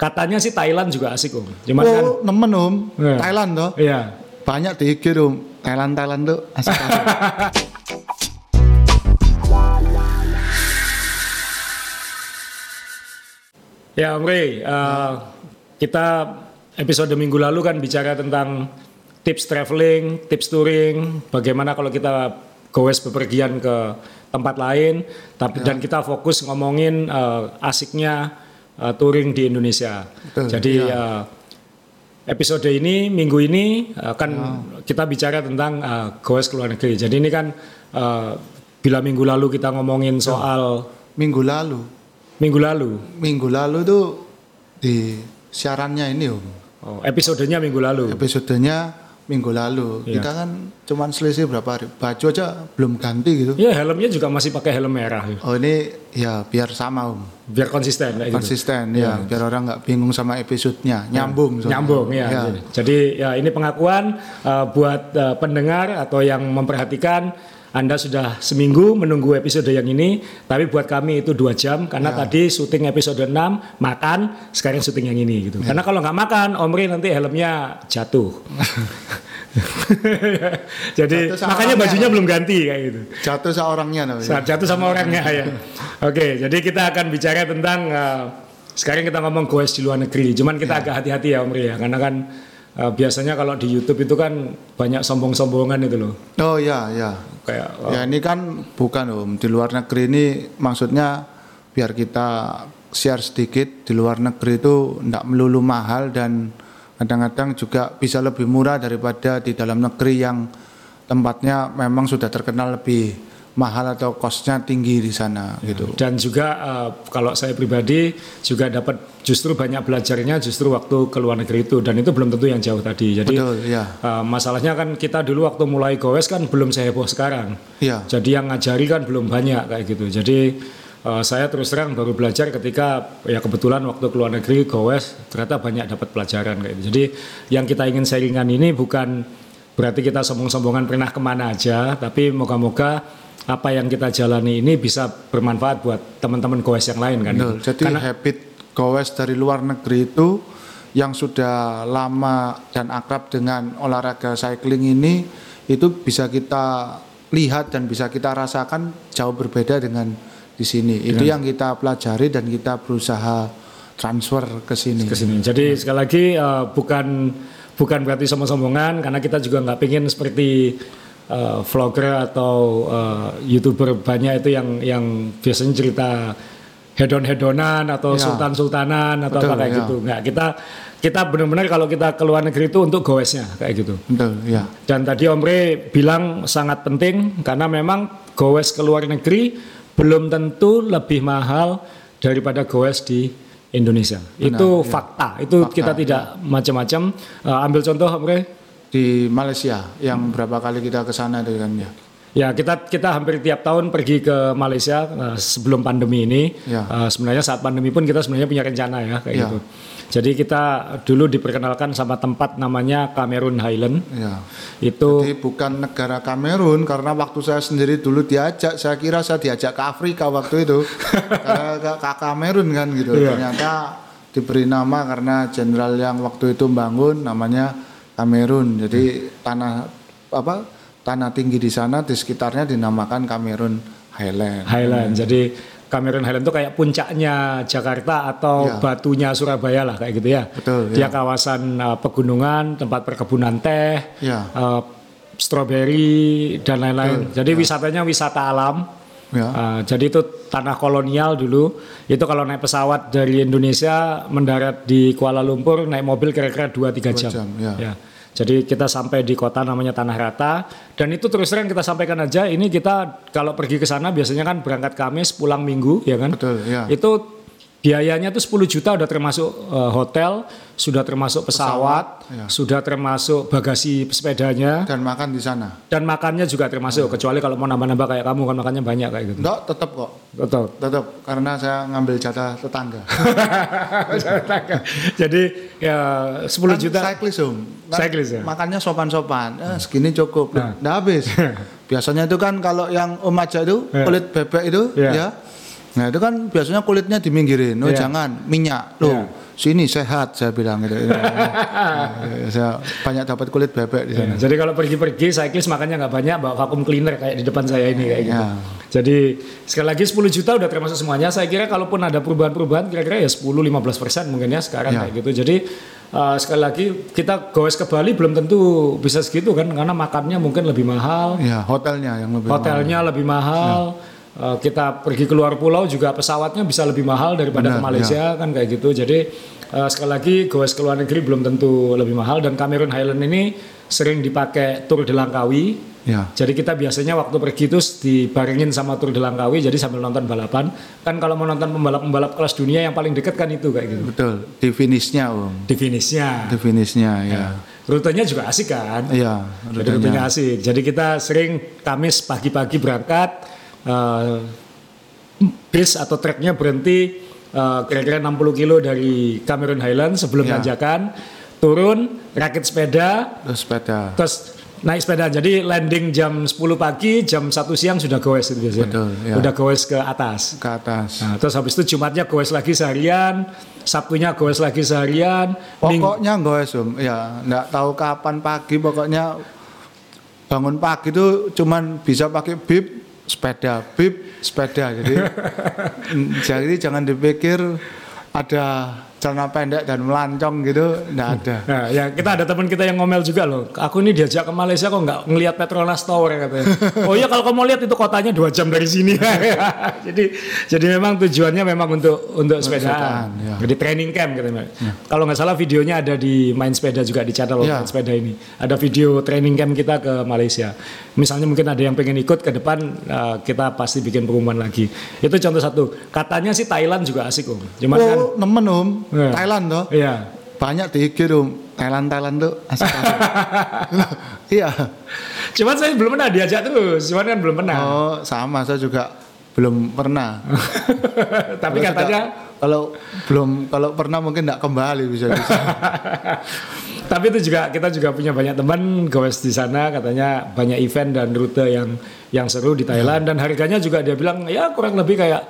Katanya sih Thailand juga asik om. Cuma kan Oh, nemen om. Iya. Thailand toh. iya. Banyak di IG om. Thailand Thailand tuh asik asik. Ya Om Rey, eh, kita episode minggu lalu kan bicara tentang tips traveling, tips touring, bagaimana kalau kita goes bepergian ke tempat lain, tapi dan kita fokus ngomongin eh, asiknya eh, touring di Indonesia. Betul, Jadi eh, episode ini minggu ini akan kita bicara tentang eh, goes ke luar negeri. Jadi ini kan eh, bila minggu lalu kita ngomongin soal Minggu lalu. minggu lalu, Minggu lalu tuh di siarannya ini om. oh, episodenya minggu lalu. Episodenya minggu lalu. Iya. Kita kan cuman selisih berapa hari. Baju aja belum ganti gitu. Ya helmnya juga masih pakai helm merah, Oh ini ya biar sama om. biar konsisten kayak gitu. Konsisten ya. Biar orang nggak bingung sama episodenya. Nyambung. soalnya. Nyambung ya. Ya. Jadi ya ini pengakuan uh, buat uh, pendengar atau yang memperhatikan anda sudah seminggu menunggu episode yang ini, tapi buat kami itu dua jam karena tadi syuting episode 6 makan, sekarang syuting yang ini gitu. Karena kalau nggak makan, Omri nanti helmnya jatuh. Jadi Jatuh sama makanya orangnya. bajunya belum ganti kayak gitu. Jatuh seorangnya namanya. Saat jatuh sama orangnya ya. Oke, jadi kita akan bicara tentang uh, sekarang kita ngomong goes di luar negeri. Cuman kita agak hati-hati ya Om Ri ya, karena kan uh, biasanya kalau di YouTube itu kan banyak sombong-sombongan itu loh. Oh ya ya. Kayak uh, Ya ini kan bukan om. Di luar negeri ini maksudnya biar kita share sedikit di luar negeri itu tidak melulu mahal dan kadang-kadang juga bisa lebih murah daripada di dalam negeri yang tempatnya memang sudah terkenal lebih mahal atau costnya tinggi di sana gitu. dan juga uh, kalau saya pribadi juga dapat justru banyak belajarnya justru waktu ke luar negeri itu dan itu belum tentu yang jauh tadi. Jadi Betul ya. uh, masalahnya kan kita dulu waktu mulai goes kan belum seheboh sekarang. Iya. Jadi yang ngajari kan belum banyak kayak gitu. Jadi eh, saya terus terang baru belajar ketika ya kebetulan waktu ke luar negeri goes ternyata banyak dapat pelajaran kayak gitu. Jadi yang kita ingin sharingan ini bukan berarti kita sombong-sombongan pernah ke mana aja, tapi moga-moga apa yang kita jalani ini bisa bermanfaat buat teman-teman goes yang lain kan. Betul. Jadi habit goes dari luar negeri itu yang sudah lama dan akrab dengan olahraga cycling ini itu bisa kita lihat dan bisa kita rasakan jauh berbeda dengan di sini. Itu yang kita pelajari dan kita berusaha transfer ke sini. ke sini. Jadi sekali lagi eh, bukan bukan berarti sombong-sombongan karena kita juga nggak pengen seperti eh, vlogger atau eh, youtuber banyak itu yang yang biasanya cerita hedon-hedonan atau Ya. sultan-sultanan atau Betul, apa kayak ya. gitu. Nggak kita kita benar-benar kalau kita ke luar negeri itu untuk goesnya kayak gitu. Betul, ya. Dan tadi Om Re bilang sangat penting karena memang goes ke luar negeri belum tentu lebih mahal daripada goes di Indonesia. itu fakta. Itu Fakta, kita tidak macam-macam. Eh, ambil contoh Om Re. Di Malaysia yang berapa kali kita ke sana dengan ya. Ya kita kita hampir tiap tahun pergi ke Malaysia eh, sebelum pandemi ini. Ya. Eh, sebenarnya saat pandemi pun kita sebenarnya punya rencana ya kayak Ya. gitu. Jadi kita dulu diperkenalkan sama tempat namanya Cameron Highland. Ya. Itu Jadi bukan negara Kamerun karena waktu saya sendiri dulu diajak, saya kira saya diajak ke Afrika waktu itu. Karena ke, ke Kamerun kan gitu. Iya. Ternyata diberi nama karena jenderal yang waktu itu bangun namanya Kamerun. Jadi tanah apa? Tanah tinggi di sana di sekitarnya dinamakan Kamerun Highland. Highland. Jadi Cameron Highland itu kayak puncaknya Jakarta atau Ya. batunya Surabaya lah kayak gitu ya. Betul, Dia ya. kawasan uh, pegunungan, tempat perkebunan teh, Ya. uh, stroberi dan lain-lain. Jadi wisatanya wisata alam. Ya. Uh, jadi itu tanah kolonial dulu. Itu kalau naik pesawat dari Indonesia mendarat di Kuala Lumpur naik mobil kira-kira 2-3 jam. jam, ya. Ya. Jadi kita sampai di kota namanya Tanah Rata dan itu terus terang kita sampaikan aja ini kita kalau pergi ke sana biasanya kan berangkat Kamis pulang Minggu ya kan. Betul, ya. Itu biayanya tuh 10 juta udah termasuk eh, hotel, sudah termasuk pesawat, ya. sudah termasuk bagasi sepedanya Dan makan di sana. dan makannya juga termasuk Hmm. kecuali kalau mau nambah-nambah kayak kamu kan makannya banyak kayak gitu. Enggak, tetap kok. Betul. Tetap karena saya ngambil jatah tetangga. Jadi ya 10 juta Cyclist om. Kan Cyclist, ya? Makannya sopan-sopan. Eh, segini cukup. Nah. habis. Biasanya itu kan kalau yang om aja itu Ya. kulit bebek itu Ya. ya Nah itu kan biasanya kulitnya diminggirin, oh Iya. jangan minyak, loh Iya. sini sehat saya bilang gitu. Nah, saya banyak dapat kulit bebek di sana. Ya, jadi kalau pergi-pergi cyclist makanya nggak banyak bawa vakum cleaner kayak di depan saya ini kayak gitu. Ya. Jadi sekali lagi 10 juta udah termasuk semuanya. Saya kira kalaupun ada perubahan-perubahan kira-kira ya 10-15 persen mungkin ya sekarang Ya. kayak gitu. Jadi uh, sekali lagi kita goes ke Bali belum tentu bisa segitu kan karena makannya mungkin lebih mahal, Ya hotelnya yang lebih mahal. hotelnya lebih mahal. Uh, kita pergi keluar pulau juga pesawatnya bisa lebih mahal daripada Benar, ke Malaysia kan kayak gitu. Jadi uh, sekali lagi goes ke luar negeri belum tentu lebih mahal dan Cameron Highland ini sering dipakai Tour de Langkawi. Ya. Jadi kita biasanya waktu pergi itu dibarengin sama Tour de Langkawi jadi sambil nonton balapan. Kan kalau mau nonton pembalap-pembalap kelas dunia yang paling dekat kan itu kayak gitu. Betul, di finishnya om, Di finishnya. di finishnya ya. Rutenya juga asik kan? Iya, Jadi rutenya asik. Jadi kita sering Kamis pagi-pagi berangkat, eh, bis atau treknya berhenti eh, kira-kira 60 kilo dari Cameron Highland sebelum Ya. tanjakan, turun, rakit sepeda, Terus sepeda. terus naik sepeda. Jadi landing jam 10 pagi, jam 1 siang sudah goes itu biasanya. Betul, ya. Udah goes ke atas. ke atas. Nah, terus habis itu Jumatnya goes lagi seharian, Sabtunya goes lagi seharian, Ming- Pokoknya goes om, ya nggak tahu kapan pagi pokoknya bangun pagi itu cuman bisa pakai bib sepeda, bib sepeda. Jadi jadi jangan dipikir ada celana pendek dan melancong gitu, nggak ada. Nah, ya kita ada teman kita yang ngomel juga loh. Aku ini diajak ke Malaysia kok nggak ngelihat Petronas Tower ya katanya. Oh iya kalau kamu lihat itu kotanya dua jam dari sini. jadi jadi memang tujuannya memang untuk untuk sepedaan. ya. Jadi training camp gitu. Kalau nggak salah videonya ada di main sepeda juga di channel Ya. main sepeda ini. Ada video training camp kita ke Malaysia. Misalnya mungkin ada yang pengen ikut ke depan eh, kita pasti bikin pengumuman lagi. Itu contoh satu. Katanya sih Thailand juga asik om. Cuman kan Oh nemen om, Ya. Thailand toh. iya. Banyak di IG om, Thailand Thailand tuh asik. asik. Iya. Cuman saya belum pernah diajak terus, cuman kan belum pernah. Oh sama saya juga belum pernah. Tapi Kalau katanya, sudah- kalau belum kalau pernah mungkin nggak kembali bisa bisa. tapi itu juga kita juga punya banyak teman goes di sana, katanya banyak event dan rute yang yang seru di Thailand dan harganya juga dia bilang ya kurang lebih kayak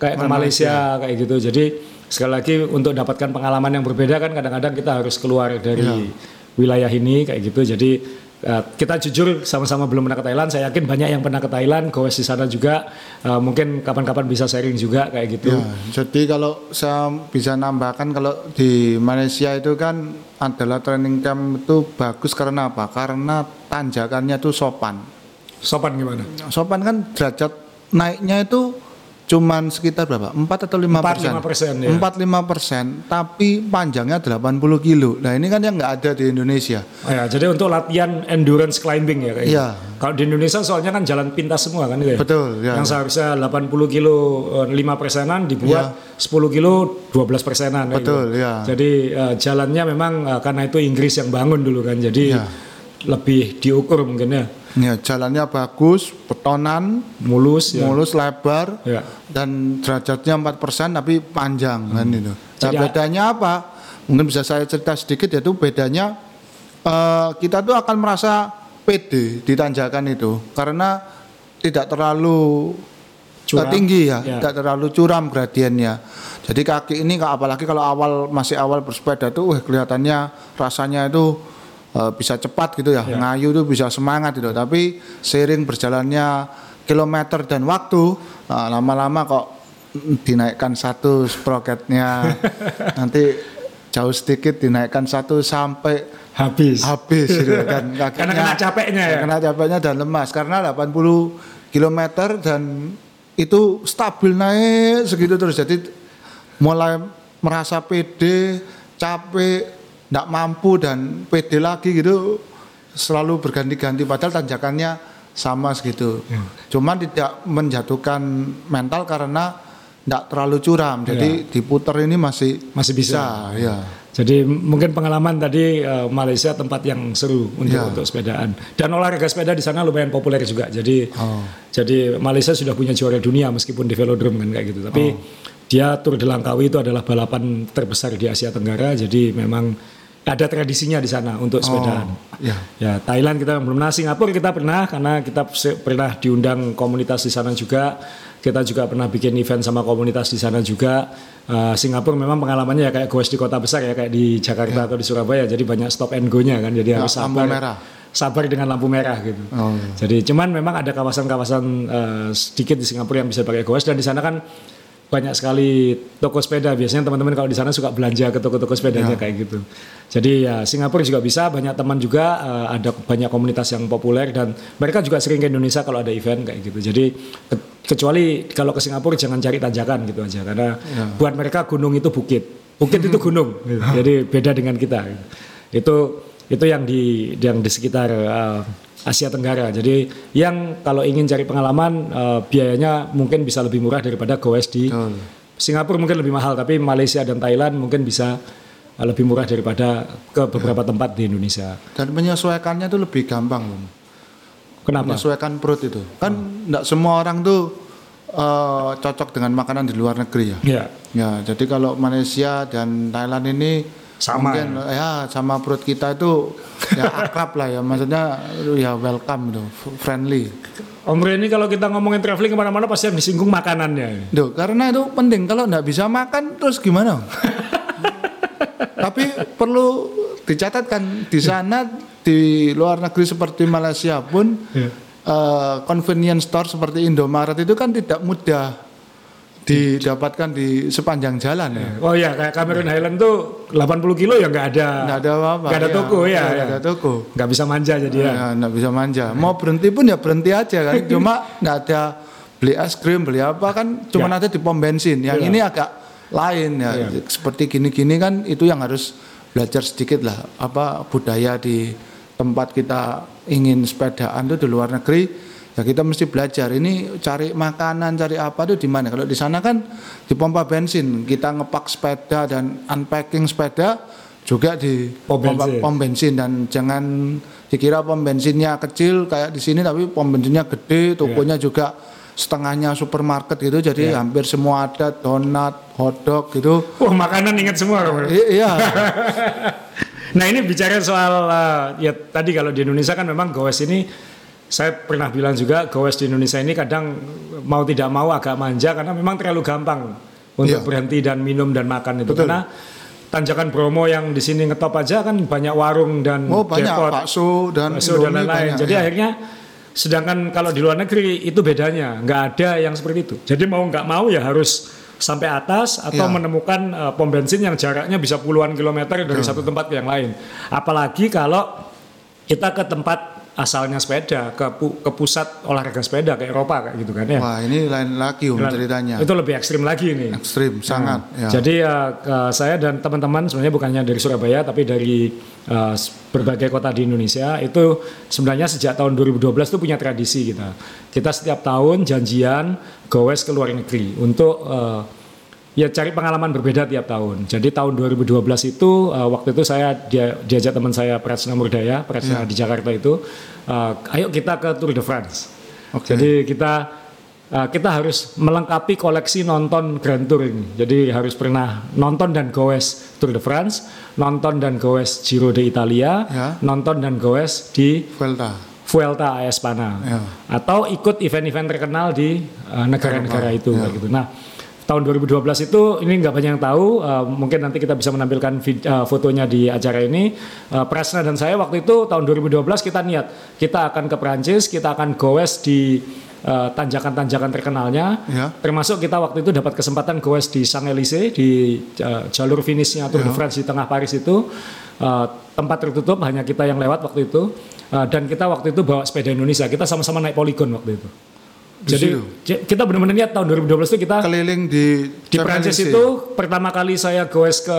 kayak ke Malaysia kayak gitu. Jadi sekali lagi untuk dapatkan pengalaman yang berbeda kan kadang-kadang kita harus keluar dari wilayah ini kayak gitu. Jadi eh, kita jujur sama-sama belum pernah ke Thailand. Saya yakin banyak yang pernah ke Thailand, goes di sana juga. Eh, mungkin kapan-kapan bisa sharing juga kayak gitu. Ya, jadi kalau saya bisa nambahkan kalau di Malaysia itu kan adalah training camp itu bagus karena apa? Karena tanjakannya itu sopan. Sopan gimana? Sopan kan derajat naiknya itu cuman sekitar berapa? 4 atau 5 persen? 4-5%, ya. 4-5 persen, tapi panjangnya 80 kilo. Nah ini kan yang nggak ada di Indonesia. Oh ya, jadi untuk latihan endurance climbing ya Iya. gitu. Kalau di Indonesia soalnya kan jalan pintas semua kan itu ya. Betul, ya. Yang seharusnya 80 kilo eh, 5 persenan dibuat 10 kilo 12 persenan. Betul, gitu. ya. Jadi eh, jalannya memang eh, karena itu Inggris yang bangun dulu kan. Jadi Iya. lebih diukur mungkin ya. Ya, jalannya bagus, betonan, Mulus ya. mulus, lebar, Ya. dan derajatnya 4% tapi panjang kan itu. Nah, Jadi- bedanya apa? Mungkin bisa saya cerita sedikit yaitu bedanya eh, kita tuh akan merasa pede di tanjakan itu karena tidak terlalu eh, Curam. tinggi ya, Ya. tidak terlalu curam gradiennya. Jadi kaki ini apalagi kalau awal masih awal bersepeda tuh wah, kelihatannya rasanya itu eh, bisa cepat gitu ya, Ya. ngayu tuh bisa semangat gitu. Tapi seiring berjalannya kilometer dan waktu eh, lama-lama kok dinaikkan satu sproketnya nanti jauh sedikit dinaikkan satu sampai Habis. habis gitu kan kakinya Karena kena capeknya ya. kena capeknya dan lemas karena 80 km dan itu stabil naik segitu terus jadi mulai merasa pede capek tidak mampu dan pede lagi gitu selalu berganti-ganti padahal tanjakannya sama segitu cuman tidak menjatuhkan mental karena tidak terlalu curam jadi diputar ini masih Masih bisa. ya Jadi mungkin pengalaman tadi eh, Malaysia tempat yang seru untuk Ya. untuk sepedaan. Dan olahraga sepeda di sana lumayan populer juga. Jadi Oh. jadi Malaysia sudah punya juara dunia meskipun di velodrome kan kayak gitu. Tapi Oh. dia Tour de Langkawi itu adalah balapan terbesar di Asia Tenggara. Jadi memang ada tradisinya di sana untuk sepedaan. ya. Ya, Thailand kita belum pernah, Singapura kita pernah karena kita pernah diundang komunitas di sana juga. Kita juga pernah bikin event sama komunitas di sana juga. Eh, Singapura memang pengalamannya ya kayak goes di kota besar ya kayak di Jakarta atau di Surabaya. Jadi banyak stop and go-nya kan. Jadi harus lampu sabar. merah. Sabar dengan lampu merah gitu. Oh. Jadi cuman memang ada kawasan-kawasan eh, sedikit di Singapura yang bisa pakai goes dan di sana kan banyak sekali toko sepeda. Biasanya teman-teman kalau di sana suka belanja ke toko-toko sepedanya kayak gitu. Jadi ya Singapura juga bisa, banyak teman juga eh, ada banyak komunitas yang populer dan mereka juga sering ke Indonesia kalau ada event kayak gitu. Jadi ke- kecuali kalau ke Singapura jangan cari tanjakan gitu aja karena buat mereka gunung itu bukit. Bukit itu gunung. gitu. Jadi beda dengan kita. Itu itu yang di yang di sekitar eh, Asia Tenggara. Jadi yang kalau ingin cari pengalaman eh, biayanya mungkin bisa lebih murah daripada goes di Betul. Singapura mungkin lebih mahal, tapi Malaysia dan Thailand mungkin bisa eh, lebih murah daripada ke beberapa tempat di Indonesia. Dan menyesuaikannya itu lebih gampang. Kenapa? Menyesuaikan perut itu. Kan enggak semua orang tuh eh, cocok dengan makanan di luar negeri ya. Ya, Ya, jadi kalau Malaysia dan Thailand ini Sama mungkin ya sama perut kita itu ya akrab lah ya. Maksudnya ya welcome tuh, friendly. Om ini kalau kita ngomongin traveling ke mana-mana pasti yang disinggung makanannya. Duh, karena itu penting kalau nggak bisa makan terus gimana? Tapi perlu dicatatkan di sana di luar negeri seperti Malaysia pun Ya. eh, convenience store seperti Indomaret itu kan tidak mudah didapatkan di sepanjang jalan ya. Oh ya, kayak Cameron Highland tuh 80 kilo ya nggak ada. Nggak ada apa-apa. Nggak ada ya. toko ya. Nggak ya. ada toko. Nggak bisa manja jadi ya. Ya, nggak bisa manja. Mau berhenti pun ya berhenti aja kan. Cuma nggak ada beli es krim, beli apa kan cuma Ya. ada di pom bensin. Yang Ya. ini agak lain ya. Ya. Seperti gini-gini kan itu yang harus belajar sedikit lah apa budaya di tempat kita ingin sepedaan tuh di luar negeri. Ya kita mesti belajar ini cari makanan, cari apa tuh di mana. Kalau di sana kan di pompa bensin kita ngepak sepeda dan unpacking sepeda juga di Pom pompa- bensin. pom bensin dan jangan dikira pom bensinnya kecil kayak di sini tapi pom bensinnya gede tokonya juga setengahnya supermarket gitu jadi hampir semua ada donat hotdog gitu Wah makanan ingat semua. Om. I- iya Nah ini bicara soal eh, ya tadi kalau di Indonesia kan memang goes ini saya pernah bilang juga goes di Indonesia ini kadang mau tidak mau agak manja karena memang terlalu gampang untuk Iya. berhenti dan minum dan makan itu Betul. karena tanjakan Bromo yang di sini ngetop aja kan banyak warung dan oh banyak depot, bakso dan bakso dan Indomie lain-lain. banyak, Jadi ya. akhirnya sedangkan kalau di luar negeri itu bedanya nggak ada yang seperti itu. Jadi mau nggak mau ya harus sampai atas atau Ya. menemukan uh, pom bensin yang jaraknya bisa puluhan kilometer dari satu tempat ke yang lain. Apalagi kalau kita ke tempat asalnya sepeda, ke, pu- ke pusat olahraga sepeda ke Eropa kayak gitu kan ya. wah ini lain lagi om ceritanya Itu lebih ekstrim lagi nih. ekstrim sangat ya. Jadi ya ke- saya dan teman-teman sebenarnya bukannya dari Surabaya tapi dari uh, berbagai kota di Indonesia itu sebenarnya sejak tahun 2012 itu punya tradisi kita. Kita setiap tahun janjian goes ke luar negeri untuk uh, ya cari pengalaman berbeda tiap tahun. Jadi tahun 2012 itu uh, waktu itu saya dia, diajak teman saya Prasna Murdaya, Prasna di Jakarta itu, uh, ayo kita ke Tour de France. Oke. Jadi kita uh, kita harus melengkapi koleksi nonton Grand Tour ini. Jadi harus pernah nonton dan goes Tour de France, nonton dan goes Giro de Italia, Ya. nonton dan goes di Vuelta Vuelta a Espana Ya. atau ikut event-event terkenal di uh, negara-negara itu Ya. kayak gitu. Nah, tahun 2012 itu ini nggak banyak yang tahu, uh, mungkin nanti kita bisa menampilkan vid- uh, fotonya di acara ini. Uh, Prasna dan saya waktu itu tahun 2012 kita niat kita akan ke Prancis, kita akan goes di uh, tanjakan-tanjakan terkenalnya. Ya. Termasuk kita waktu itu dapat kesempatan goes di Sang Elysee di uh, jalur finishnya Tour de France di tengah Paris itu uh, tempat tertutup hanya kita yang lewat waktu itu Uh, dan kita waktu itu bawa sepeda Indonesia kita sama-sama naik Polygon waktu itu. Di Jadi situ? kita benar-benar lihat tahun 2012 itu kita keliling di di Prancis itu pertama kali saya goes ke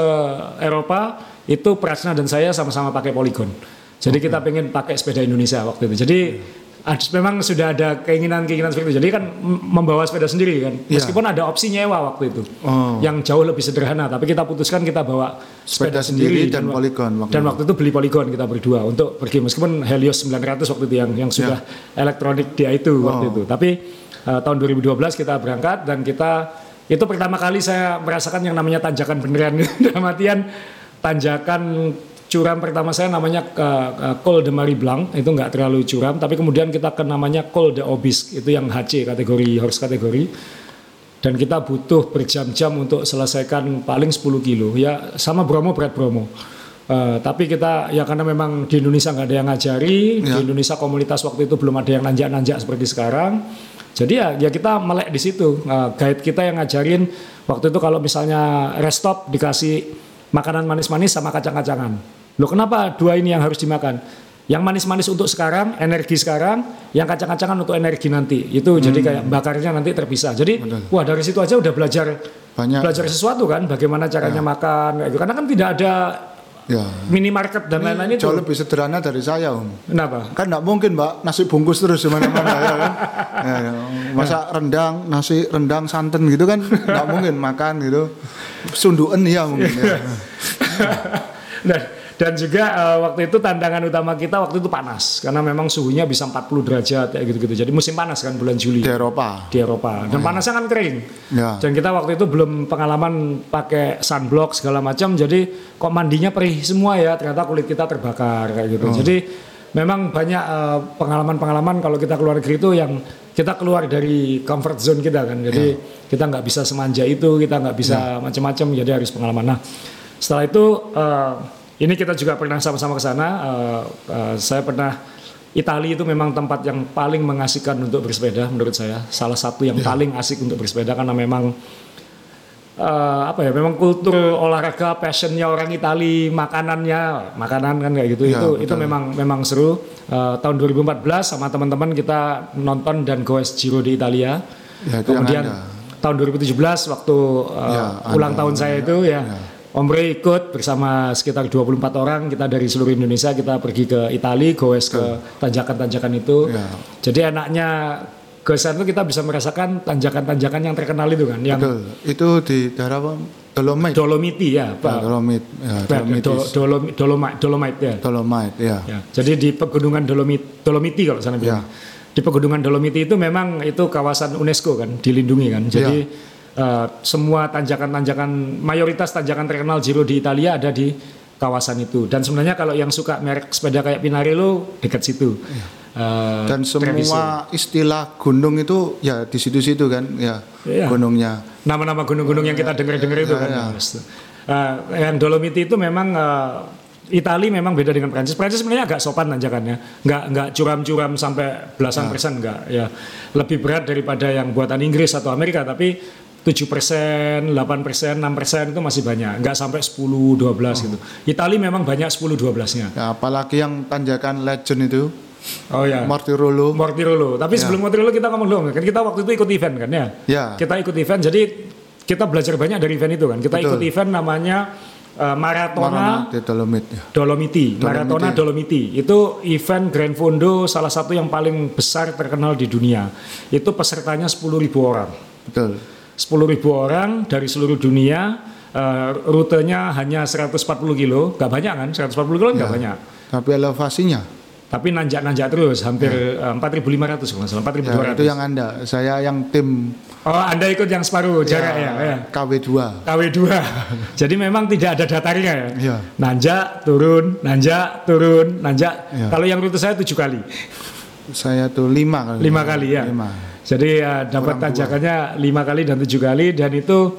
Eropa itu Prasna dan saya sama-sama pakai Polygon. Jadi kita pengen pakai sepeda Indonesia waktu itu. Jadi ad- memang sudah ada keinginan-keinginan seperti itu. Jadi kan membawa sepeda sendiri kan. Iya. Meskipun ada opsi nyewa waktu itu. Oh. Yang jauh lebih sederhana, tapi kita putuskan kita bawa sepeda, Sepeda sendiri dan wa- Polygon waktu Dan itu. waktu itu beli Polygon kita berdua untuk pergi meskipun Helios 900 waktu itu yang yang sudah elektronik dia itu waktu. Oh. itu. Tapi eh, tahun 2012 kita berangkat dan kita itu pertama kali saya merasakan yang namanya tanjakan beneran dalam artian tanjakan curam pertama saya namanya uh, Col de Marie Blanc itu nggak terlalu curam tapi kemudian kita ke namanya Col de Obisque itu yang HC kategori horse kategori. Dan kita butuh berjam-jam untuk selesaikan paling 10 kilo ya sama Bromo berat Bromo. Uh, tapi kita ya karena memang di Indonesia nggak ada yang ngajari Ya. di Indonesia komunitas waktu itu belum ada yang nanjak-nanjak seperti sekarang. Jadi ya ya kita melek di situ. Uh, guide kita yang ngajarin waktu itu kalau misalnya rest stop dikasih makanan manis-manis sama kacang-kacangan loh kenapa dua ini yang harus dimakan yang manis-manis untuk sekarang energi sekarang yang kacang-kacangan untuk energi nanti itu jadi kayak bakarnya nanti terpisah jadi wah dari situ aja udah belajar Banyak. belajar sesuatu kan bagaimana caranya makan kayak gitu. karena kan tidak ada Ya. minimarket dan lain-lain itu Jauh lebih sederhana dari saya, Om. kenapa Kan nggak mungkin, Mbak, nasi bungkus terus di mana-mana ya kan. Ya, ya. Masa rendang, nasi rendang santan gitu kan nggak mungkin makan gitu. Sunduan ya mungkin ya. dan dan juga eh, waktu itu tantangan utama kita waktu itu panas karena memang suhunya bisa 40 derajat kayak gitu-gitu. Jadi musim panas kan bulan Juli. Di Eropa. di Eropa. Dan panasnya kan kering. Ya. dan kita waktu itu belum pengalaman pakai sunblock segala macam. Jadi kok mandinya perih semua ya ternyata kulit kita terbakar kayak gitu. Jadi memang banyak eh, pengalaman-pengalaman kalau kita keluar negeri itu yang kita keluar dari comfort zone kita kan. Jadi kita nggak bisa semanja itu kita nggak bisa macam-macam jadi harus pengalaman. Nah setelah itu eh, ini kita juga pernah sama-sama ke sana eh, eh, saya pernah Italia itu memang tempat yang paling mengasihkan untuk bersepeda menurut saya. Salah satu yang paling asik untuk bersepeda karena memang eh, apa ya? Memang kultur olahraga, passionnya orang Italia, makanannya, makanan kan kayak gitu. Ya, itu betul. itu memang memang seru. Eh, tahun 2014 sama teman-teman kita nonton dan goes Giro di Italia. Ya, yang Kemudian tahun 2017 waktu eh, Ya, ulang tahun saya itu ya. Om Ray ikut bersama sekitar 24 orang kita dari seluruh Indonesia kita pergi ke Italia, goes ke tanjakan-tanjakan itu. Ya. Jadi enaknya ke sana itu kita bisa merasakan tanjakan-tanjakan yang terkenal itu kan, yang Betul. Itu di daerah apa? Dolomite. Dolomiti ya, Ya, Pak. Dolomite. Ya, Pak, Dolomitis. Do- Dolom- Dolomite, Dolomite ya. Dolomite, ya. Ya, Jadi di pegunungan Dolomiti, Dolomiti kalau sana bilang. Di pegunungan Dolomiti itu memang itu kawasan UNESCO kan, dilindungi kan. Jadi eh, semua tanjakan-tanjakan mayoritas tanjakan terkenal Giro di Italia ada di kawasan itu. Dan sebenarnya kalau yang suka merek sepeda kayak Pinarello dekat situ. Eh, Dan Treviso. semua istilah gunung itu ya di situ-situ kan, ya Iya. gunungnya. nama-nama gunung-gunung yang kita dengar-dengar itu ya, kan. ya. Mas. Eh, yang Dolomiti itu memang eh, Itali memang beda dengan Prancis. Prancis sebenarnya agak sopan tanjakannya, nggak nggak curam-curam sampai belasan persen nggak ya. Lebih berat daripada yang buatan Inggris atau Amerika, tapi 7 persen, 8 persen, 6 persen itu masih banyak, nggak sampai 10, 12 gitu. Itali memang banyak 10, 12-nya. Ya, apalagi yang tanjakan legend itu, Oh ya. Mortirolo. Mortirolo. Tapi sebelum Mortirolo kita ngomong dulu, kan kita waktu itu ikut event kan ya. Ya. Kita ikut event, jadi kita belajar banyak dari event itu kan. Kita Betul. ikut event namanya uh, Maratona Marana Dolomite ya. Dolomiti. Maratona Dolomiti. Itu event Grand Fondo salah satu yang paling besar terkenal di dunia. Itu pesertanya 10.000 orang. Betul. 10.000 orang dari seluruh dunia. uh, rutenya hanya 140 kilo, nggak banyak kan? 140 kilo nggak banyak. Tapi elevasinya, Tapi nanjak-nanjak terus, hampir uh, 4.500 kalau nggak salah, 4.200. ya, itu yang anda. Saya yang tim Oh, Anda ikut yang separuh jarak ya, ya. KW2. KW2. Jadi memang tidak ada datarnya ya. Iya. Nanjak, turun, nanjak, turun, nanjak. Iya. Kalau yang rute saya tujuh kali, Saya tuh lima kali. lima kali ya. Lima. Jadi ya, dapat tanjakannya lima kali dan tujuh kali dan itu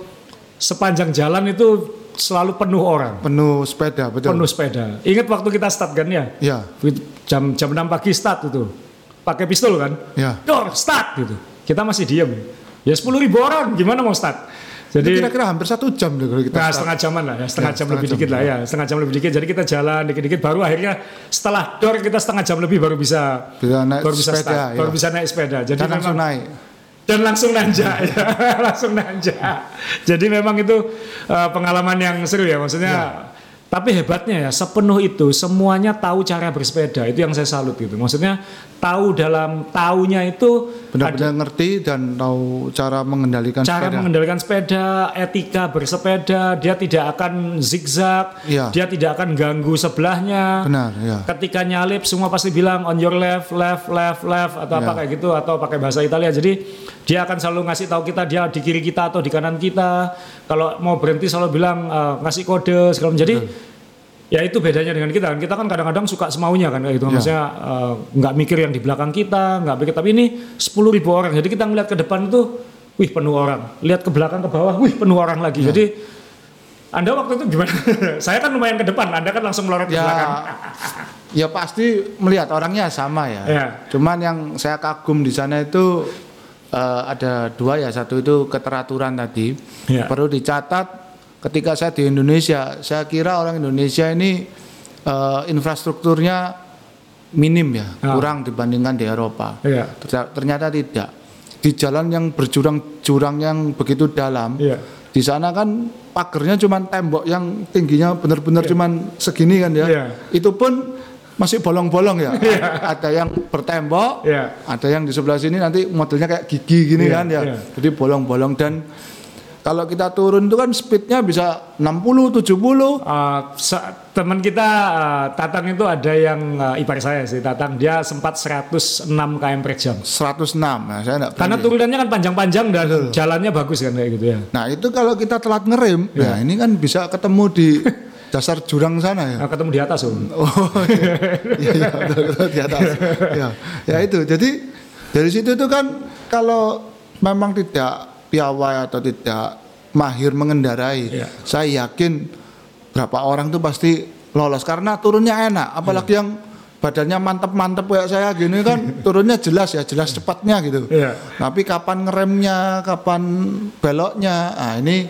sepanjang jalan itu selalu penuh orang, Penuh sepeda, betul. penuh sepeda. Ingat waktu kita start kan ya? Ya, Jam jam 6 pagi start itu. Pakai pistol kan? ya. Dor, start gitu. Kita masih diem. Ya 10 ribu orang, gimana mau start? Jadi kira-kira hampir satu jam deh kalau kita. Nah, setengah jaman lah ya, setengah Ya, jam setengah lebih jam, dikit lah ya, setengah jam lebih dikit. Jadi kita jalan dikit-dikit, baru akhirnya setelah dor kita setengah jam lebih baru bisa Bisa naik baru bisa sepeda, start, ya. baru bisa naik sepeda. Jadi Dan langsung naik. dan langsung nanjak, ya, langsung nanjak. Jadi memang itu uh, pengalaman yang seru ya, maksudnya. Tapi hebatnya ya, sepenuh itu semuanya tahu cara bersepeda. Itu yang saya salut gitu. Maksudnya tahu dalam taunya itu Benar-benar ngerti dan tahu cara mengendalikan cara sepeda. mengendalikan sepeda, etika bersepeda, dia tidak akan zigzag, Iya. dia tidak akan ganggu sebelahnya. Benar, ya. Ketika nyalip semua pasti bilang on your left, left, left, left atau apa Iya. kayak gitu atau pakai bahasa Italia. Jadi dia akan selalu ngasih tahu kita dia di kiri kita atau di kanan kita. Kalau mau berhenti selalu bilang eh, ngasih kode segala macam. Jadi Ya itu bedanya dengan kita kan. Kita kan kadang-kadang suka semaunya kan kayak gitu. Ya. Maksudnya eh, nggak mikir yang di belakang kita, nggak mikir. Tapi ini 10.000 ribu orang. Jadi kita ngeliat ke depan itu, wih penuh orang. Lihat ke belakang ke bawah, wih penuh orang lagi. Ya. Jadi anda waktu itu gimana? Saya kan lumayan ke depan, Anda kan langsung melorot ke Ya, belakang. ya pasti melihat orangnya sama ya. Ya. Cuman yang saya kagum di sana itu eh, ada dua ya. Satu itu keteraturan tadi. Ya. Perlu dicatat ketika saya di Indonesia, saya kira orang Indonesia ini eh, infrastrukturnya minim ya, Ah. kurang dibandingkan di Eropa. Iya. Ternyata- tidak. Di jalan yang berjurang-jurang yang begitu dalam, Iya. di sana kan pagernya cuman tembok yang tingginya benar-benar cuman segini kan ya. Iya. Itu pun masih bolong-bolong ya. Ada yang bertembok, Iya. ada yang di sebelah sini nanti modelnya kayak gigi gini Iya, kan ya. iya. Jadi bolong-bolong dan kalau kita turun itu kan speednya bisa 60, 70. Eh, sa- teman kita eh, Tatang itu ada yang eh, ipar saya sih Tatang dia sempat 106 km per jam 106 nah, saya enggak karena turunannya kan panjang-panjang dan jalannya bagus kan kayak gitu ya Nah itu kalau kita telat ngerem, Iya. nah ini kan bisa ketemu di dasar jurang sana ya. Nah, ketemu di atas om Oh iya, iya, iya betul, betul, di atas. ya, ya itu. Jadi dari situ itu kan kalau memang tidak piawai atau tidak mahir mengendarai, Iya. saya yakin berapa orang tuh pasti lolos karena turunnya enak. Apalagi Iya. yang badannya mantep-mantep kayak saya gini kan turunnya jelas ya, jelas cepatnya gitu. Iya. Tapi kapan ngeremnya, kapan beloknya, ah ini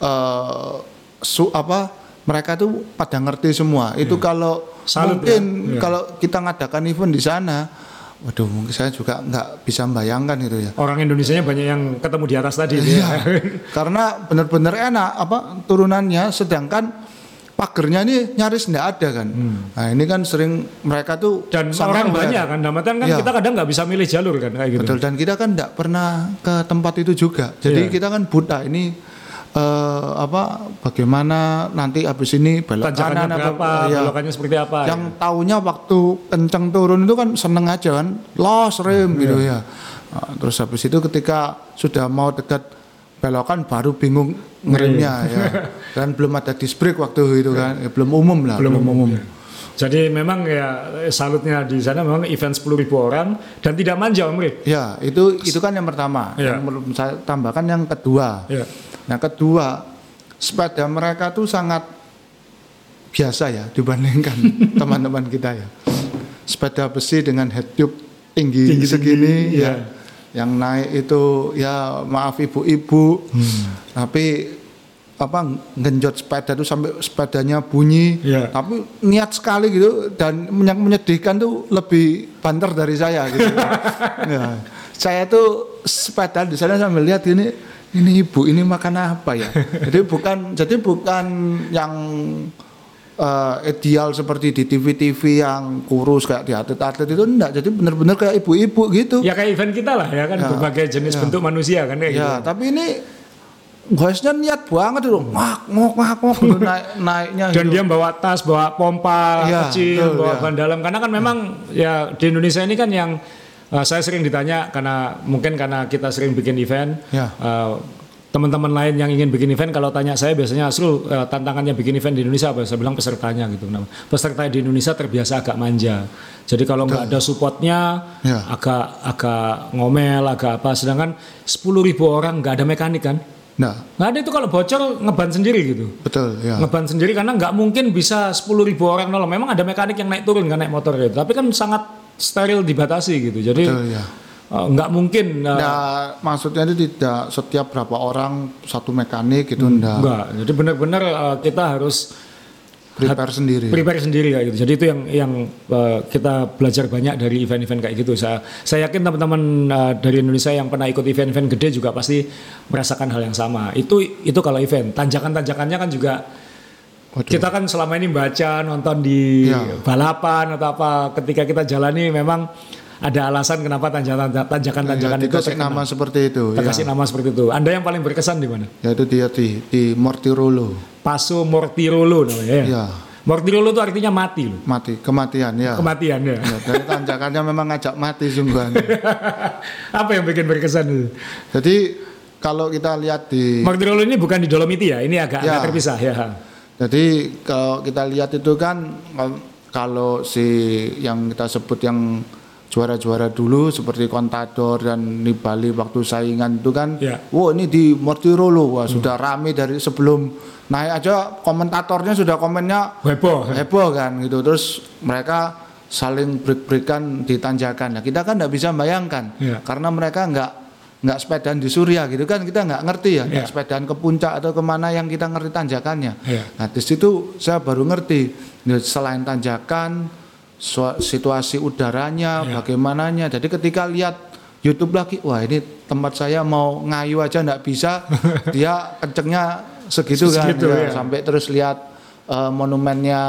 eh, su apa mereka tuh pada ngerti semua. Itu kalau Iya. Salut mungkin ya. Iya. kalau kita ngadakan event di sana, waduh mungkin saya juga nggak bisa membayangkan gitu ya. orang Indonesia nya banyak yang ketemu di atas tadi Iya. ya. Karena benar-benar enak apa turunannya, sedangkan pagernya ini nyaris nggak ada kan. Nah ini kan sering mereka tuh Hmm. dan orang banyak kan damatan kan Iya. kita kadang nggak bisa milih jalur kan kayak gitu Betul dan kita kan tidak pernah ke tempat itu juga. Jadi Iya. kita kan buta ini eh, apa bagaimana nanti habis ini belok tanjakannya kanan apa- berapa iya. belokannya seperti apa Yang taunya waktu kencang turun itu kan seneng aja kan, los rem gitu Iya. ya. Nah, terus habis itu ketika sudah mau dekat belokan baru bingung ngeremnya ya. Dan belum ada disc brake waktu itu kan, Ya, belum umum lah, belum belum, umum. jadi memang ya eh, salutnya di sana memang event 10.000 orang dan tidak manja Om. Ya, itu itu kan yang pertama. Iya. Yang perlu saya tambahkan yang kedua. Ya. Yang kedua, sepeda mereka tuh sangat biasa ya dibandingkan teman-teman kita ya. Sepeda besi dengan head tube tinggi, Tinggi-tinggi, segini ya. ya. Yang naik itu ya maaf ibu-ibu. Hmm. Tapi apa genjot sepeda tuh sampai sepedanya bunyi. Ya. Tapi niat sekali gitu dan yang menyedihkan tuh lebih banter dari saya gitu. ya. Saya tuh sepeda di sana sambil lihat ini ini ibu ini makan apa ya jadi bukan jadi bukan yang eh, ideal seperti di TV-TV yang kurus kayak di atlet-atlet itu enggak jadi benar-benar kayak ibu-ibu gitu Ya kayak event kita lah ya kan Ya. berbagai jenis bentuk manusia kan kayak gitu. ya tapi ini guysnya niat banget itu ngak ngok ngak ngok gitu, naik naiknya Dan gitu. dia bawa tas, bawa pompa Iya, kecil, betul, bawa iya. ban dalam. Karena kan memang ya di Indonesia ini kan yang uh, saya sering ditanya karena mungkin karena kita sering bikin event. Ya. uh, teman-teman lain yang ingin bikin event kalau tanya saya biasanya Asrul uh, tantangannya bikin event di Indonesia apa? Saya bilang pesertanya gitu. Nah, peserta di Indonesia terbiasa agak manja. Jadi kalau nggak ada supportnya Ya. agak agak ngomel, agak apa. Sedangkan 10.000 orang nggak ada mekanik kan? nah Nggak ada itu kalau bocor ngeban sendiri gitu betul ya ngeban sendiri karena nggak mungkin bisa 10.000 orang nolong. Memang ada mekanik yang naik turun kan naik motor gitu. Tapi kan sangat steril dibatasi gitu. Jadi betul ya eh, nggak mungkin eh, Nah, maksudnya itu tidak setiap berapa orang satu mekanik gitu enggak nggak. Jadi benar-benar eh, kita harus prepare sendiri. prepare sendiri kayak gitu. Jadi itu yang yang eh, kita belajar banyak dari event-event kayak gitu. Saya saya yakin teman-teman eh, dari Indonesia yang pernah ikut event-event gede juga pasti merasakan hal yang sama. Itu itu kalau event. Tanjakan-tanjakannya kan juga Waduh. kita kan selama ini baca nonton di Ya. balapan atau apa ketika kita jalani memang ada alasan kenapa tanjakan tanjakan-tanjakan Ya, itu terkenal. nama seperti itu. ya. Terkasih nama seperti itu. Anda yang paling berkesan di mana? Yaitu dia di di Mortirolo. Paso Mortirolo namanya ya. Ya, Mortirolo itu artinya mati loh. mati kematian ya. Kematian ya. Ya, dari tanjakannya memang ngajak mati sungguhan. Apa yang bikin berkesan itu? Jadi kalau kita lihat di Mortirolo ini bukan di Dolomiti ya, ini agak, Ya. agak terpisah ya. Jadi kalau kita lihat itu kan kalau- si yang kita sebut yang juara-juara dulu seperti Contador dan Nibali waktu saingan itu kan, Ya. wow ini di Mortirolo wah sudah rame dari sebelum naik aja komentatornya sudah komennya Heboh. heboh kan gitu terus mereka saling break-breakan di tanjakan. Nah, kita kan nggak bisa bayangkan Iya. karena mereka nggak nggak sepedaan di Surya gitu kan kita nggak ngerti ya Iya. sepedaan ke puncak atau ke mana yang kita ngerti tanjakannya. Iya. Nah di situ saya baru ngerti ya, selain tanjakan situasi udaranya Iya. bagaimananya. Jadi ketika lihat YouTube lagi, wah ini tempat saya mau ngayu aja nggak bisa, dia kencengnya segitu, Segitu, kan, ya. ya. sampai terus lihat eh, monumennya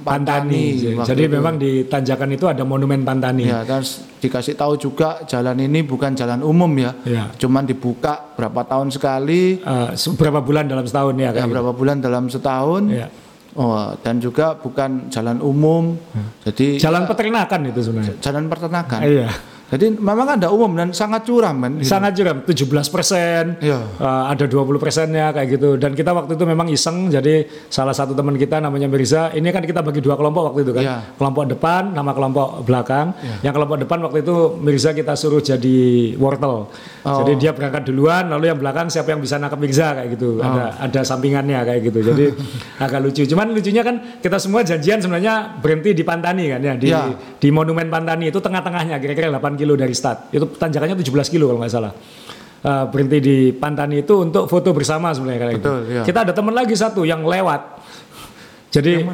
Pantani. Pantani. Jadi itu. memang di tanjakan itu ada monumen Pantani. Ya, dan dikasih tahu juga jalan ini bukan jalan umum ya, Ya. cuman dibuka berapa tahun sekali, Eh, berapa bulan dalam setahun ya ya, gitu. berapa bulan dalam setahun. Ya. Oh, dan juga bukan jalan umum, jadi Jalan peternakan itu sebenarnya. jalan peternakan. Iya. Jadi memang ada umum dan sangat curam kan. Sangat curam, 17 persen, Iya. ada 20 persennya kayak gitu. Dan kita waktu itu memang iseng, jadi salah satu teman kita namanya Mirza, ini kan kita bagi dua kelompok waktu itu kan. Iya. Kelompok depan, nama kelompok belakang. Yang kelompok depan waktu itu Mirza kita suruh jadi wortel. Oh. Jadi dia berangkat duluan, lalu yang belakang siapa yang bisa nangkap Mirza kayak gitu. Oh. Ada ada sampingannya kayak gitu. Jadi agak lucu. Cuman lucunya kan kita semua janjian sebenarnya berhenti di Pantani kan ya, di Iya. di Monumen Pantani itu tengah-tengahnya kira-kira 8 kilo dari start. Itu tanjakannya 17 kilo kalau nggak salah. Eh, berhenti di Pantani itu untuk foto bersama sebenarnya kayak gitu. Betul, iya. Kita ada teman lagi satu yang lewat. Jadi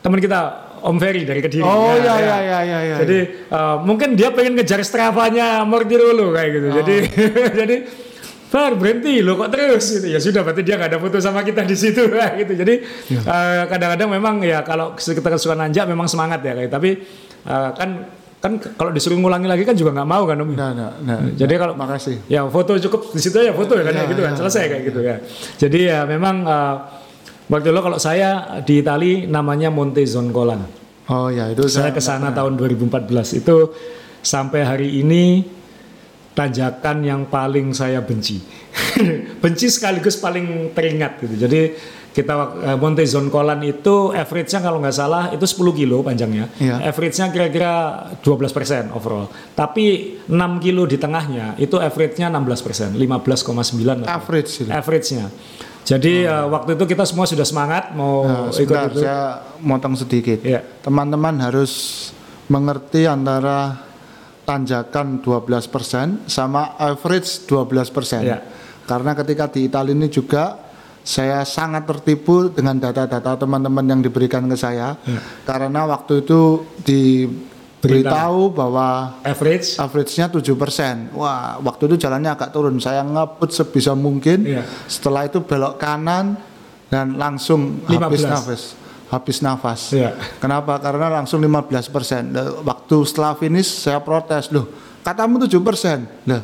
teman kita Om Ferry dari Kediri. Oh Ya, ya ya. ya ya ya ya. Jadi eh, mungkin dia pengen ngejar Strava-nya Mortirolo kayak gitu. Jadi jadi Far berhenti lo kok terus gitu ya sudah berarti dia nggak ada foto sama kita di situ kayak gitu jadi eh, kadang-kadang memang ya kalau kita suka nanjak memang semangat ya kayak tapi eh, kan kan kalau disuruh ngulangi lagi kan juga nggak mau kan om Nah, nah, nah. jadi kalau makasih. ya foto cukup di situ aja foto ya kan ya Ya, gitu kan ya. selesai kayak gitu ya jadi ya memang eh, waktu itu kalau saya di Itali namanya Monte Zoncolan Oh ya itu saya ke sana tahun 2014 itu sampai hari ini tanjakan yang paling saya benci. benci sekaligus paling teringat gitu. Jadi kita eh, Monte Zoncolan itu average-nya kalau nggak salah itu 10 kilo panjangnya. Iya. Average-nya kira-kira 12% overall. Tapi 6 kilo di tengahnya itu average-nya 16%, 15,9 atau- average itu. average-nya. Jadi eh, waktu itu kita semua sudah semangat mau Nah, ikut sebentar, itu. saya motong sedikit. Iya. Teman-teman harus mengerti antara tanjakan 12% sama average 12%. Iya. Karena ketika di Italia ini juga saya sangat tertipu dengan data-data teman-teman yang diberikan ke saya. Iya. Karena waktu itu diberitahu bahwa Average average-nya 7%. Wah, waktu itu jalannya agak turun. Saya ngebut sebisa mungkin. Iya. Setelah itu belok kanan dan langsung habis 15. nafas. Habis nafas. Iya. Kenapa? Karena langsung 15%. Nah, Waktu setelah finish saya protes, "Loh, katamu 7%." Lah,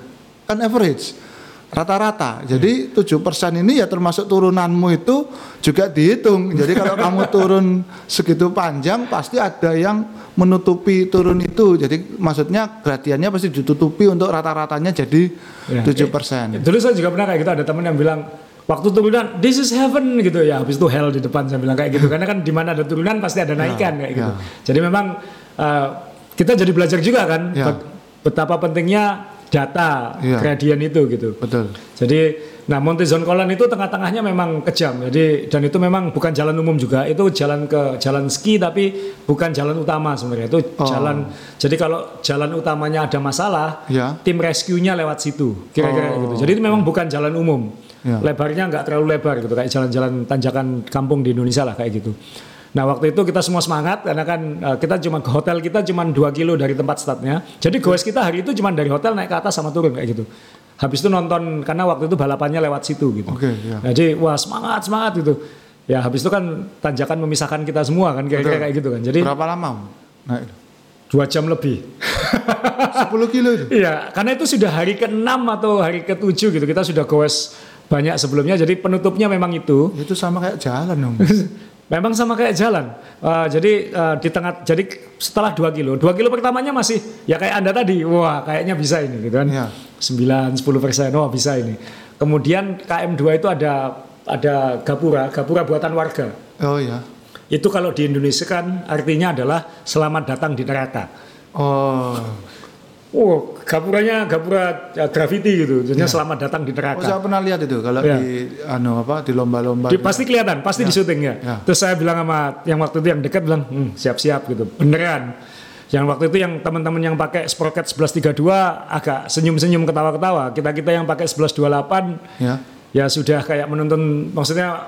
kan average. Rata-rata. Jadi 7% ini ya termasuk turunanmu itu juga dihitung. Jadi kalau kamu turun segitu panjang pasti ada yang menutupi turun itu. Jadi maksudnya gradiennya pasti ditutupi untuk rata-ratanya jadi Ya. 7%. Dulu saya juga pernah kayak gitu ada teman yang bilang waktu turunan this is heaven gitu ya habis itu hell di depan saya bilang kayak gitu karena kan di mana ada turunan pasti ada naikan kayak gitu. ya. Jadi memang eh, kita jadi belajar juga kan Ya. bet- betapa pentingnya data Ya. gradien itu gitu. Betul. Jadi nah Monte Zoncolan itu tengah-tengahnya memang kejam. Jadi dan itu memang bukan jalan umum juga. Itu jalan ke jalan ski tapi bukan jalan utama sebenarnya. Itu Oh. jalan jadi kalau jalan utamanya ada masalah, Ya. tim rescue-nya lewat situ. Kira-kira Oh. gitu. Jadi itu memang bukan jalan umum. Ya. Lebarnya nggak terlalu lebar gitu kayak jalan-jalan tanjakan kampung di Indonesia lah kayak gitu. Nah waktu itu kita semua semangat karena kan eh, kita cuma ke hotel kita cuma 2 kilo dari tempat startnya. Jadi goes kita hari itu cuma dari hotel naik ke atas sama turun kayak gitu. Habis itu nonton karena waktu itu balapannya lewat situ gitu. Oke, ya. Jadi wah semangat semangat gitu. Ya habis itu kan tanjakan memisahkan kita semua kan Betul. kayak gitu kan. Jadi Berapa lama? Nah, dua jam lebih. 10 kilo itu. Iya, karena itu sudah hari ke-6 atau hari ke-7 gitu. Kita sudah goes banyak sebelumnya. Jadi penutupnya memang itu. Itu sama kayak jalan dong. Memang sama kayak jalan. Eh, jadi eh, di tengah jadi setelah 2 kilo, 2 kilo pertamanya masih ya kayak Anda tadi. Wah, kayaknya bisa ini gitu kan. Iya. 9 10 persen. Wah, bisa ini. Kemudian KM2 itu ada ada gapura, gapura buatan warga. Oh ya. Itu kalau di Indonesia kan artinya adalah selamat datang di neraka. Oh. Oh, gapuranya gapura ya, graffiti gitu. Jadinya selamat datang di Oh, saya neraka. pernah lihat itu kalau Ya. di anu apa di lomba-lomba. Di- gitu. pasti kelihatan, pasti di syuting ya. Ya. Terus saya bilang sama yang waktu itu yang dekat bilang, "Hmm, siap-siap gitu. Beneran. Yang waktu itu yang teman-teman yang pakai Sprocket 1132 agak senyum-senyum ketawa-ketawa. Kita-kita yang pakai 1128 Ya. ya sudah kayak menuntun maksudnya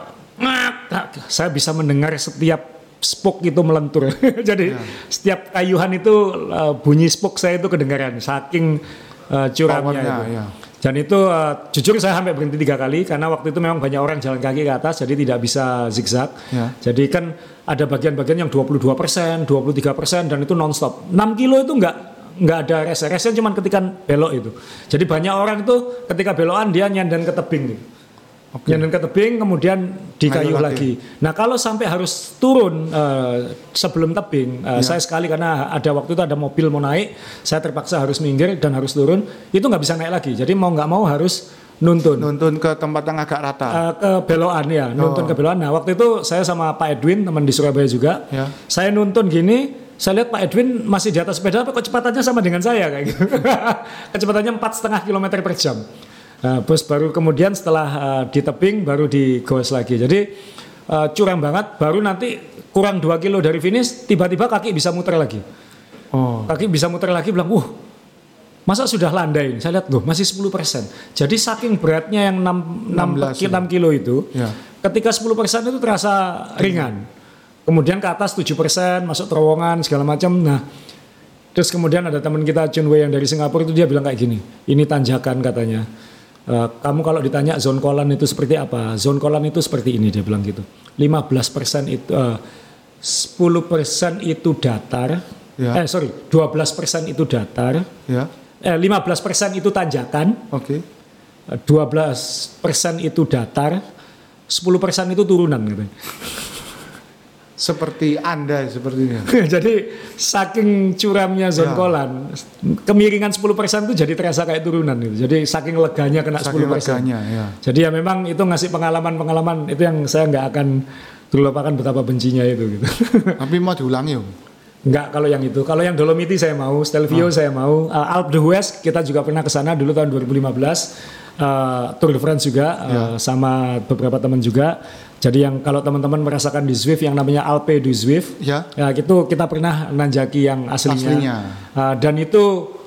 saya bisa mendengar setiap spoke itu melentur. Jadi setiap kayuhan itu uh, bunyi spoke saya itu kedengaran saking uh, curamnya itu. ya. Dan itu uh, jujur saya sampai berhenti tiga kali karena waktu itu memang banyak orang jalan kaki ke atas jadi tidak bisa zigzag. Ya. Jadi kan ada bagian-bagian yang 22 persen, 23 persen dan itu nonstop. 6 kilo itu enggak nggak ada rest restnya cuma ketika belok itu. Jadi banyak orang itu ketika belokan dia nyandang ke tebing gitu. Nyandang ke tebing kemudian dikayuh Ngayuh lagi. Nah kalau sampai harus turun eh, sebelum tebing, eh, saya sekali karena ada waktu itu ada mobil mau naik, saya terpaksa harus minggir dan harus turun, itu nggak bisa naik lagi. Jadi mau nggak mau harus nuntun Nuntun ke tempat yang agak rata. Eh, ke belokan ya, nuntun ke belokan. Nah waktu itu saya sama Pak Edwin teman di Surabaya juga, Ya. saya nuntun gini, saya lihat Pak Edwin masih di atas sepeda, apa kecepatannya sama dengan saya kayak gitu. kecepatannya empat setengah kilometer per jam. Nah, bus baru kemudian setelah eh, di tebing baru digoes lagi. Jadi eh, curam banget. Baru nanti kurang 2 kilo dari finish, tiba-tiba kaki bisa muter lagi. Oh. Kaki bisa muter lagi bilang, "Wah, masa sudah landai?" ini?" Saya lihat loh, masih 10%. Jadi saking beratnya yang 6 16 6, 6 kilo itu, Ya. ketika 10% itu terasa ringan. Kemudian ke atas 7% masuk terowongan segala macam. Nah, terus kemudian ada teman kita Chun Wei yang dari Singapura itu dia bilang kayak gini, ini tanjakan katanya. "Eh, kamu kalau ditanya zone kolan itu seperti apa? Zone kolan itu seperti ini dia bilang gitu. 15% itu eh, 10% itu datar. Ya. Eh sorry, 12% itu datar. Ya. Eh 15% itu tanjakan. Oke. 12% itu datar, 10% itu turunan gitu. Seperti Anda sepertinya. jadi saking curamnya Ya. kolan, kemiringan 10% itu jadi terasa kayak turunan gitu. Jadi saking leganya kena Saking 10%. leganya, ya. Jadi ya memang itu ngasih pengalaman-pengalaman itu yang saya nggak akan terlupakan betapa bencinya itu gitu. Tapi mau diulangi, Om. Enggak kalau yang itu. Kalau yang Dolomiti saya mau, Stelvio saya mau, Uh, Alp de Huez kita juga pernah ke sana dulu tahun 2015. Uh, Tour de France juga uh, sama beberapa teman juga. Jadi yang kalau teman-teman merasakan di Zwift yang namanya Alpe du Zwift, Ya. ya itu kita pernah nanjaki yang aslinya. Aslinya. Uh, dan itu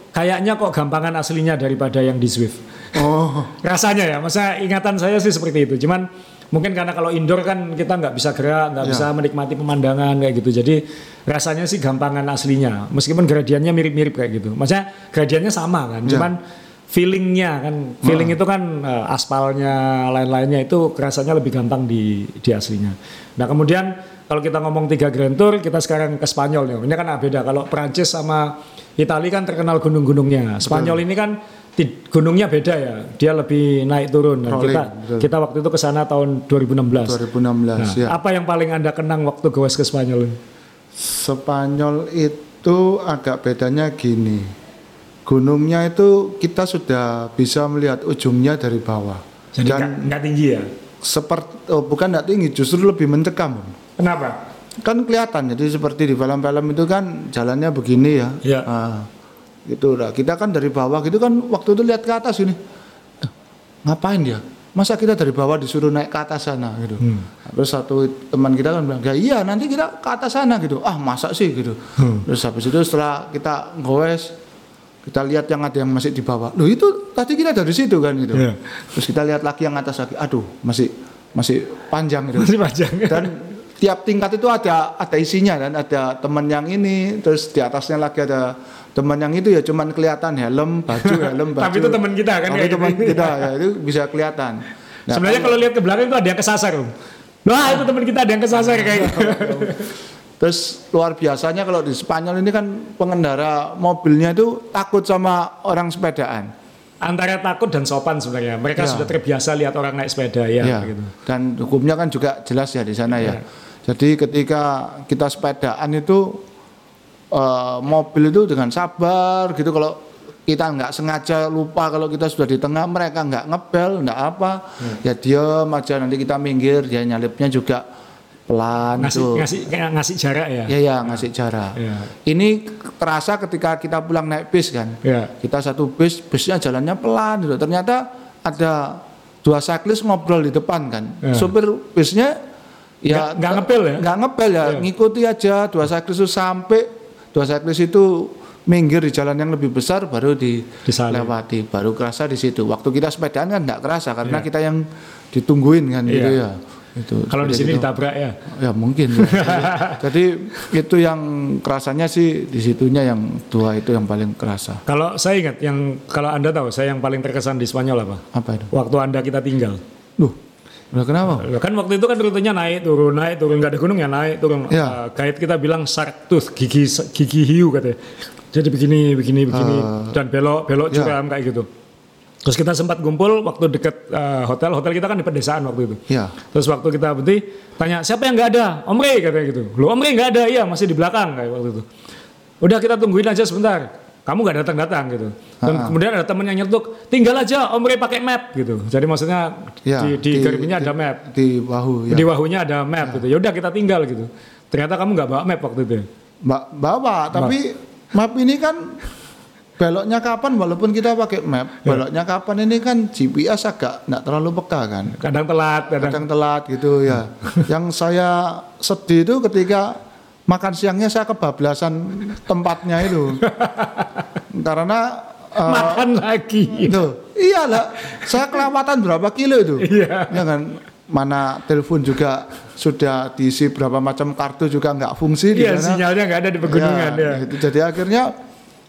kayaknya kok gampangan aslinya daripada yang di Zwift. Oh. Rasanya ya, masa ingatan saya sih seperti itu. Cuman mungkin karena kalau indoor kan kita nggak bisa gerak, nggak Ya. bisa menikmati pemandangan kayak gitu. Jadi rasanya sih gampangan aslinya. Meskipun gradiennya mirip-mirip kayak gitu. Maksudnya gradiennya sama kan, Ya. cuman feelingnya kan, feeling itu kan eh, aspalnya lain-lainnya itu rasanya lebih gampang di di aslinya. Nah kemudian kalau kita ngomong tiga Grand Tour, kita sekarang ke Spanyol nih. Ini kan beda. Kalau Prancis sama Italia kan terkenal gunung-gunungnya. Spanyol ini kan ti- gunungnya beda ya. Dia lebih naik turun. Dan kita betul. kita waktu itu ke sana tahun 2016. 2016 Nah, ya. Apa yang paling anda kenang waktu goes ke Spanyol? Spanyol itu agak bedanya gini. Gunungnya itu kita sudah bisa melihat ujungnya dari bawah. Jadi Dan nggak nggak tinggi ya? seperti oh, bukan tidak tinggi, justru lebih mencekam. Kenapa? Kan kelihatan. Jadi seperti di film-film itu kan jalannya begini ya. Iya. Ah, gitu lah. Kita kan dari bawah gitu kan waktu itu lihat ke atas ini. "Eh, Ngapain dia? Masa kita dari bawah disuruh naik ke atas sana gitu. Terus satu teman kita kan bilang, "Ya iya, nanti kita ke atas sana gitu." Ah, masa sih gitu. Terus habis itu setelah kita goes kita lihat yang ada yang masih di bawah. Loh itu tadi kita dari situ kan gitu. Iya. Terus kita lihat lagi yang atas lagi. Aduh, masih masih panjang gitu Masih panjang. dan tiap tingkat itu ada ada isinya dan ada teman yang ini terus di atasnya lagi ada teman yang itu ya cuman kelihatan helm baju helm baju Tapi itu teman kita kan, tapi teman gitu. kita ya itu bisa kelihatan Nah, Sebenarnya kalau lihat ke belakang itu ada yang kesasar, Om. Wah, itu teman kita ada yang kesasar kayak gitu. terus luar biasanya kalau di Spanyol ini kan pengendara mobilnya itu takut sama orang sepedaan Antara takut dan sopan sebenarnya. Mereka Ya. sudah terbiasa lihat orang naik sepeda ya, Ya, gitu. dan hukumnya kan juga jelas ya di sana ya. Ya. Jadi ketika kita sepedaan itu eh, mobil itu dengan sabar gitu kalau kita nggak sengaja lupa kalau kita sudah di tengah mereka nggak ngebel nggak apa ya diam aja nanti kita minggir dia nyalipnya juga pelan ngasih tuh ngasih kayak ngasih jarak ya. ya ya ngasih jarak Ya. ini terasa ketika kita pulang naik bis kan Ya. kita satu bis bisnya jalannya pelan gitu ternyata ada dua cyclist ngobrol di depan kan Ya. supir bisnya ya Nggak- ngepel ya? nggak ngepel ya Ya. ngikuti aja dua cyclist itu sampai dua cyclist itu minggir di jalan yang lebih besar baru dilewati baru kerasa di situ waktu kita sepedaan kan nggak kerasa karena kita yang ditungguin kan gitu Iya. ya itu Kalau di sini itu. ditabrak ya. Ya mungkin. ya. Jadi, itu yang kerasanya sih di situnya yang dua itu yang paling kerasa. Kalau saya ingat yang kalau Anda tahu saya yang paling terkesan di Spanyol apa? Apa itu? Waktu Anda kita tinggal. Duh, udah kenapa? Kan waktu itu kan rutenya naik turun naik turun nggak ada gunung ya naik turun. Ya. Eh, guide kita bilang shark tooth gigi gigi hiu katanya. Jadi begini begini begini dan belok belok ya. curam kayak gitu. Terus kita sempat kumpul waktu deket eh, hotel hotel kita kan di pedesaan waktu itu. Ya. Terus waktu kita berhenti tanya siapa yang nggak ada? Om Rey katanya gitu. Lo Om Rey nggak ada iya masih di belakang kayak waktu itu. Udah kita tungguin aja sebentar. Kamu nggak datang datang gitu. Dan kemudian ada temen yang nyetuk, tinggal aja Om Rey pakai map gitu. Jadi maksudnya Ya, di, di, garbinya ada map Di bahu ya. di bahunya ada map gitu. Ya udah kita tinggal gitu. Ternyata kamu nggak bawa map waktu itu. ya? Mbak bawa, tapi map ini kan beloknya kapan walaupun kita pakai map, beloknya kapan ini kan GPS agak nggak terlalu peka kan. Kadang telat, kadang Kadang telat gitu ya. yang saya sedih itu ketika makan siangnya saya kebablasan tempatnya itu. Karena eh, makan lagi. Tuh, iyalah. Saya kelewatan berapa kilo itu? Iya. Ya kan, mana telepon juga sudah diisi berapa macam kartu juga nggak fungsi di Iya sana. sinyalnya nggak ada di pegunungan Ya, ya. gitu. Jadi akhirnya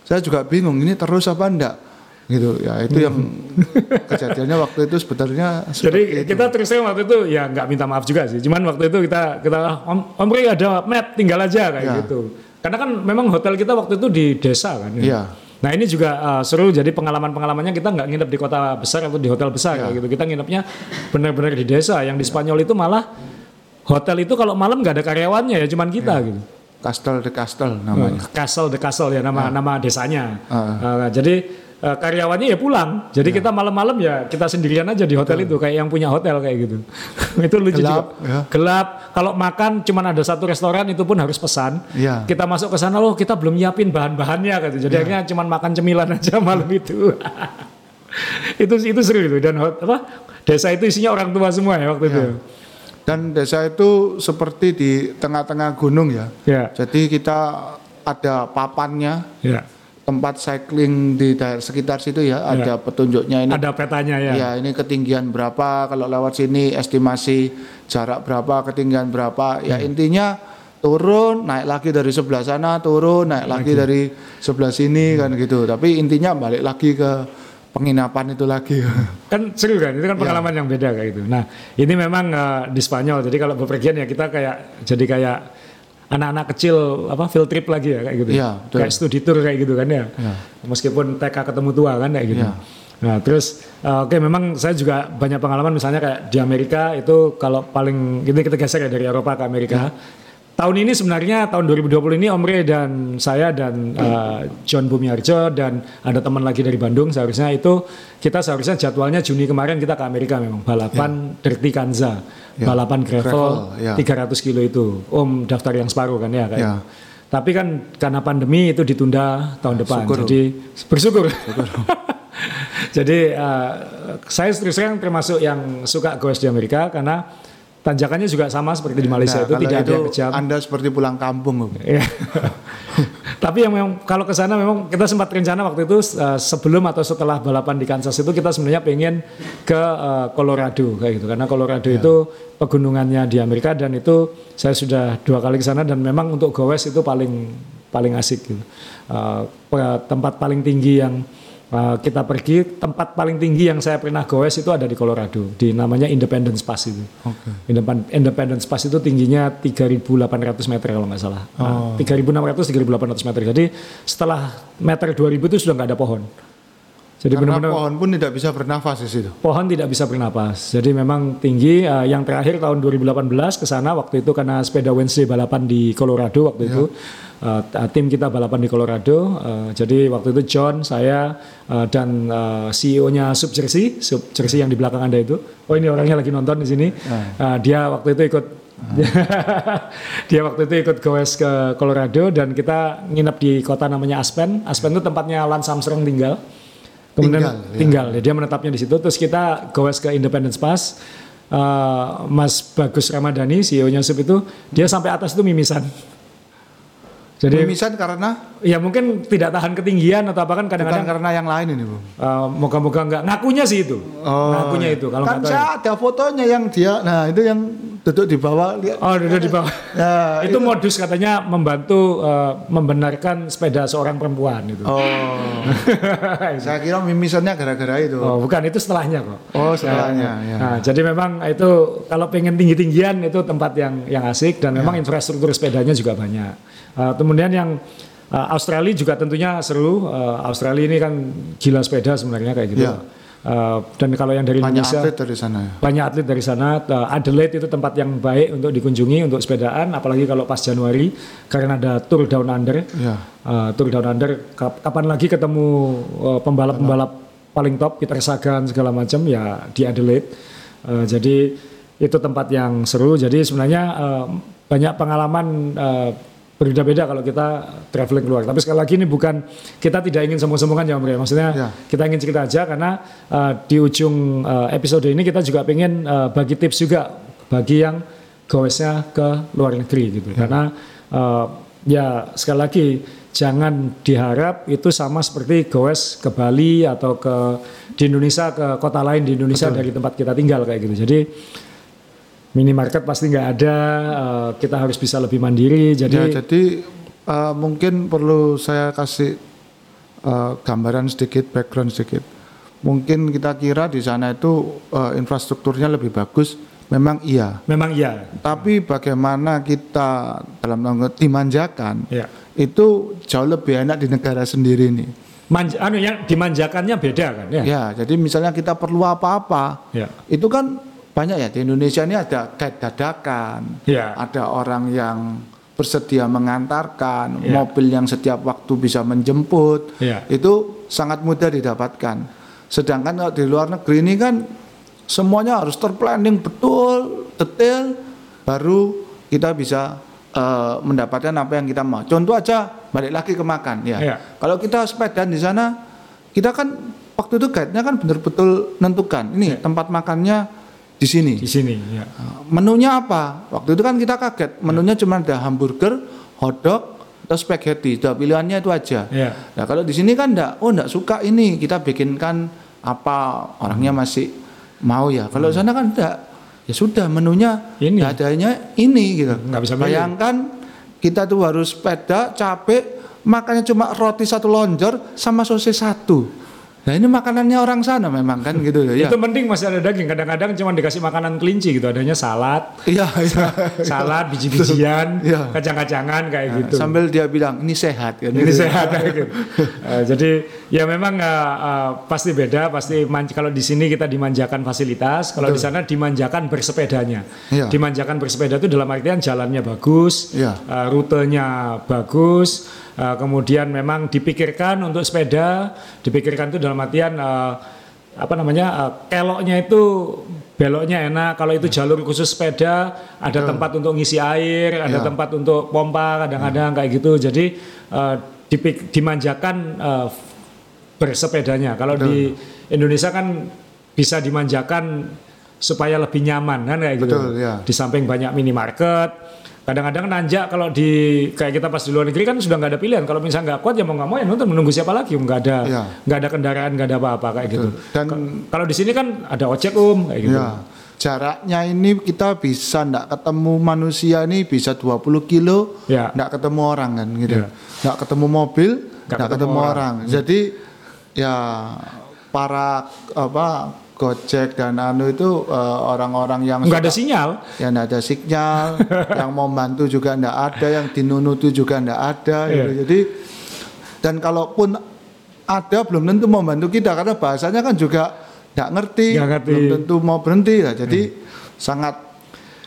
saya juga bingung ini terus apa enggak gitu ya itu yang kejadiannya waktu itu sebenarnya Jadi itu. kita terus terang waktu itu ya nggak minta maaf juga sih. Cuman waktu itu kita kita Om, Om ada map tinggal aja kayak Ya. gitu. Karena kan memang hotel kita waktu itu di desa kan. ya. Iya. Nah ini juga uh, seru jadi pengalaman-pengalamannya kita nggak nginep di kota besar atau di hotel besar kayak gitu. Kita nginepnya benar-benar di desa. Yang di Spanyol itu malah hotel itu kalau malam nggak ada karyawannya ya cuman kita Iya. gitu. Castle de Castle namanya Castle the Castle ya nama nama desanya. Ah. Uh, jadi uh, karyawannya ya pulang. Jadi kita malam-malam ya kita sendirian aja di hotel itu kayak yang punya hotel kayak gitu. itu lucu Gelap, juga. ya. Gelap. Kalau makan cuman ada satu restoran itu pun harus pesan. Iya. Kita masuk ke sana loh kita belum nyiapin bahan-bahannya gitu. Jadi akhirnya cuman makan cemilan aja malam itu. itu itu seru itu dan apa desa itu isinya orang tua semua ya waktu itu. Dan desa itu seperti di tengah-tengah gunung ya Ya. jadi kita ada papannya Ya. tempat cycling di daerah sekitar situ ya ada petunjuknya ini Ada petanya ya. ya ini ketinggian berapa kalau lewat sini estimasi jarak berapa ketinggian berapa ya Hmm. intinya turun naik lagi dari sebelah sana turun naik lagi dari sebelah sini kan gitu tapi intinya balik lagi ke penginapan itu lagi. Kan seru kan? Itu kan pengalaman yang beda kayak gitu. Nah ini memang eh, di Spanyol. Jadi kalau bepergian ya kita kayak jadi kayak anak-anak kecil apa field trip lagi ya kayak gitu. Iya, betul. kayak studi tour kayak gitu kan ya. Meskipun TK ketemu tua kan kayak gitu. Iya. nah terus eh, oke memang saya juga banyak pengalaman. Misalnya kayak di Amerika itu kalau paling ini kita geser ya dari Eropa ke Amerika Tahun ini sebenarnya tahun 2020 ini Om Rey dan saya dan eh, John Bumiarjo dan ada teman lagi dari Bandung. Seharusnya itu kita seharusnya jadwalnya Juni kemarin kita ke Amerika memang. Balapan Dirty Kanza Ya. balapan gravel, Gravel, ya. 300 kilo itu. Om daftar yang separuh kan ya kayak Ya. tapi kan karena pandemi itu ditunda tahun depan. Syukur. jadi bersyukur. Jadi eh, saya terus terang termasuk yang suka goes di Amerika karena tanjakannya juga sama seperti di Malaysia Nah, itu tidak ada itu yang kejam anda seperti pulang kampung. Iya. Tapi yang memang kalau ke sana memang kita sempat rencana waktu itu eh, sebelum atau setelah balapan di Kansas itu kita sebenarnya pengen ke eh, Colorado kayak gitu karena Colorado Iya. itu pegunungannya di Amerika dan itu saya sudah dua kali ke sana dan memang untuk goes itu paling paling asik gitu. Pe- tempat paling tinggi yang eh, kita pergi tempat paling tinggi yang saya pernah goes itu ada di Colorado di namanya Independence Pass itu. Independ- Independence Pass itu tingginya 3.800 meter kalau nggak salah. Nah, 3.600 3.800 meter. Jadi setelah meter 2.000 itu sudah nggak ada pohon. Jadi Karena benar-benar pohon pun tidak bisa bernafas di situ. pohon tidak bisa bernapas. Jadi memang tinggi. eh, yang terakhir tahun 2018 ke sana waktu itu karena sepeda Wednesday balapan di Colorado waktu itu. Eh, t- tim kita balapan di Colorado. eh, jadi waktu itu John, saya eh, dan eh, CEO-nya Sub Jersey, Sub Jersey yang di belakang Anda itu. Oh ini orangnya lagi nonton di sini. Eh, dia waktu itu ikut dia waktu itu ikut goes ke Colorado dan kita nginep di kota namanya Aspen. Aspen itu tempatnya Lance Armstrong tinggal. Kemudian Tinggal, ya. tinggal, ya, dia menetapnya di situ. Terus kita goes ke Independence Pass. Eh, Mas Bagus Ramadhani, CEO-nya Sup itu, dia sampai atas itu mimisan. Jadi Mimisan karena ya mungkin tidak tahan ketinggian atau apa kan kadang-kadang karena yang lain ini, Bung. eh, moga-moga enggak. Ngakunya sih itu. Ngakunya itu kalau kan tahu. ya. saya ada fotonya yang dia, nah itu yang duduk di bawah lihat. Oh, udah di bawah. Nah, itu modus katanya membantu eh, membenarkan sepeda seorang perempuan itu. Oh, saya kira mimisannya gara-gara itu. Oh, bukan itu setelahnya kok. Oh, setelahnya, ya. Nah, jadi memang itu kalau pengen tinggi-tinggian itu tempat yang yang asik dan memang Ya. infrastruktur sepedanya juga banyak. Uh, kemudian yang uh, Australia juga tentunya seru. Uh, Australia ini kan gila sepeda sebenarnya kayak gitu. Ya. Uh, dan kalau yang dari Banyak Indonesia atlet dari sana. ya. banyak atlet dari sana. Uh, Adelaide itu tempat yang baik untuk dikunjungi untuk sepedaan, apalagi kalau pas Januari karena ada Tour Down Under. Ya. Uh, Tour Down Under. Kap- Kapan lagi ketemu uh, pembalap-pembalap paling top, Peter Sagan segala macam ya di Adelaide. Uh, jadi itu tempat yang seru. Jadi sebenarnya uh, banyak pengalaman uh, berbeda-beda kalau kita traveling keluar. Tapi sekali lagi ini bukan kita tidak ingin sombong-sombongan ya Om. Maksudnya Ya. kita ingin cerita aja karena uh, di ujung uh, episode ini kita juga pengen uh, bagi tips juga bagi yang goesnya ke luar negeri gitu. Karena uh, ya sekali lagi jangan diharap itu sama seperti goes ke Bali atau ke di Indonesia ke kota lain di Indonesia dari tempat kita tinggal kayak gitu. Jadi minimarket pasti nggak ada, uh, kita harus bisa lebih mandiri. Jadi Ya, jadi eh, mungkin perlu saya kasih eh, gambaran sedikit, background sedikit. Mungkin kita kira di sana itu eh, infrastrukturnya lebih bagus, memang iya. memang iya, Tapi bagaimana kita dalam tanda kutip dimanjakan, ya. itu jauh lebih enak di negara sendiri nih. Manja, anu yang dimanjakannya beda kan ya. Ya, jadi misalnya kita perlu apa-apa, Ya. itu kan banyak ya di Indonesia ini ada guide dadakan, Ya. ada orang yang bersedia mengantarkan, Ya. mobil yang setiap waktu bisa menjemput, Ya. itu sangat mudah didapatkan. Sedangkan kalau di luar negeri ini kan semuanya harus terplanning betul, detail, baru kita bisa eh, mendapatkan apa yang kita mau. Contoh aja balik lagi ke makan ya. Ya. Kalau kita sepedaan di sana, kita kan waktu itu guide-nya kan benar-betul nentukan. Ini tempat makannya di sini. Di sini ya. Menunya apa? Waktu itu kan kita kaget. Menunya cuma ada hamburger, hotdog, atau spaghetti. Sudah pilihannya itu aja. Ya. Nah kalau di sini kan enggak, oh enggak suka ini, kita bikinkan apa orangnya masih mau ya. Kalau di sana kan enggak, ya sudah menunya Ini. adanya ini gitu. Nggak bisa milih. Bayangkan kita tuh harus sepeda, capek, makannya cuma roti satu lonjor sama sosis satu. Nah ini makanannya orang sana memang kan gitu ya. Itu penting masih ada daging. Kadang-kadang cuma dikasih makanan kelinci gitu. Adanya salad, Iya, iya. salad, biji-bijian, Iya. kacang-kacangan kayak gitu. Sambil dia bilang ini sehat kan. Ini gitu. sehat kayak gitu. Eh, jadi ya memang eh, eh, pasti beda. Pasti man- kalau di sini kita dimanjakan fasilitas, kalau di sana dimanjakan bersepedanya. Iya. Dimanjakan bersepeda itu dalam artian jalannya bagus, Iya. eh, rutenya bagus, eh, kemudian memang dipikirkan untuk sepeda, dipikirkan itu dalam artian eh, apa namanya eh, keloknya itu beloknya enak. Kalau itu jalur khusus sepeda, ada tempat untuk ngisi air, ada Iya. tempat untuk pompa kadang-kadang kayak gitu. Jadi eh, dipik- dimanjakan eh, bersepedanya. Kalau di Indonesia kan bisa dimanjakan supaya lebih nyaman kan kayak gitu. Betul, ya. Di samping banyak minimarket, kadang-kadang nanjak kalau di kayak kita pas di luar negeri kan sudah nggak ada pilihan. Kalau misalnya nggak kuat ya mau nggak mau ya nonton menunggu siapa lagi, nggak ada Ya. nggak ada kendaraan, nggak ada apa-apa kayak gitu. Dan Kalau di sini kan ada ojek um kayak gitu. ya jaraknya ini kita bisa ndak ketemu manusia ini bisa 20 kilo, Ya. ndak ketemu orang kan gitu. Ya. Ndak ketemu mobil, Nggak ketemu ketemu, orang. orang. Jadi ya para apa Gojek dan anu itu eh, orang-orang yang Nggak ada sinyal. yang nggak ada sinyal, yang mau bantu juga ndak ada, yang dinunutu juga ndak ada. gitu. Iya. Jadi dan kalaupun ada belum tentu mau bantu kita karena bahasanya kan juga nggak ngerti, Nggak ngerti. belum tentu mau berhenti lah. Jadi sangat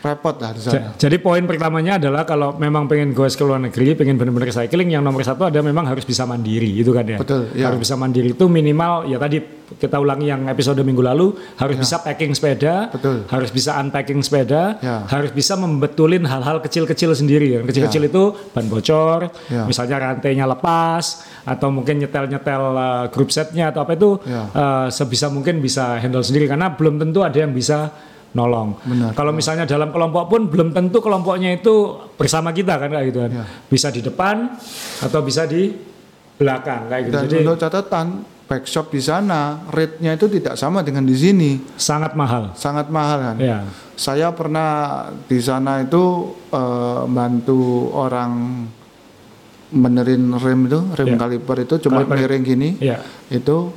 repot lah di sana. Jadi poin pertamanya adalah kalau memang pengen goes ke luar negeri, pengen benar-benar cycling, yang nomor satu ada memang harus bisa mandiri, itu kan ya. Betul, ya. Harus bisa mandiri itu minimal ya tadi kita ulangi yang episode minggu lalu harus bisa packing sepeda, Ya. Betul. harus bisa unpacking sepeda, Ya. harus bisa membetulin hal-hal kecil-kecil sendiri. Yang kecil-kecil itu ban bocor, Ya. misalnya rantainya lepas, atau mungkin nyetel-nyetel uh, grup setnya atau apa itu Ya. uh, sebisa mungkin bisa handle sendiri karena belum tentu ada yang bisa nolong. Benar. Kalau misalnya dalam kelompok pun belum tentu kelompoknya itu bersama kita kan kayak gitu kan. Ya. Bisa di depan atau bisa di belakang kayak gitu. Dan Jadi untuk catatan, backshop di sana rate-nya itu tidak sama dengan di sini, sangat mahal. sangat mahal kan. Ya. Saya pernah di sana itu eh, bantu orang benerin rem itu, rem Ya. kaliper itu cuma Kaliper. miring gini. Ya. Itu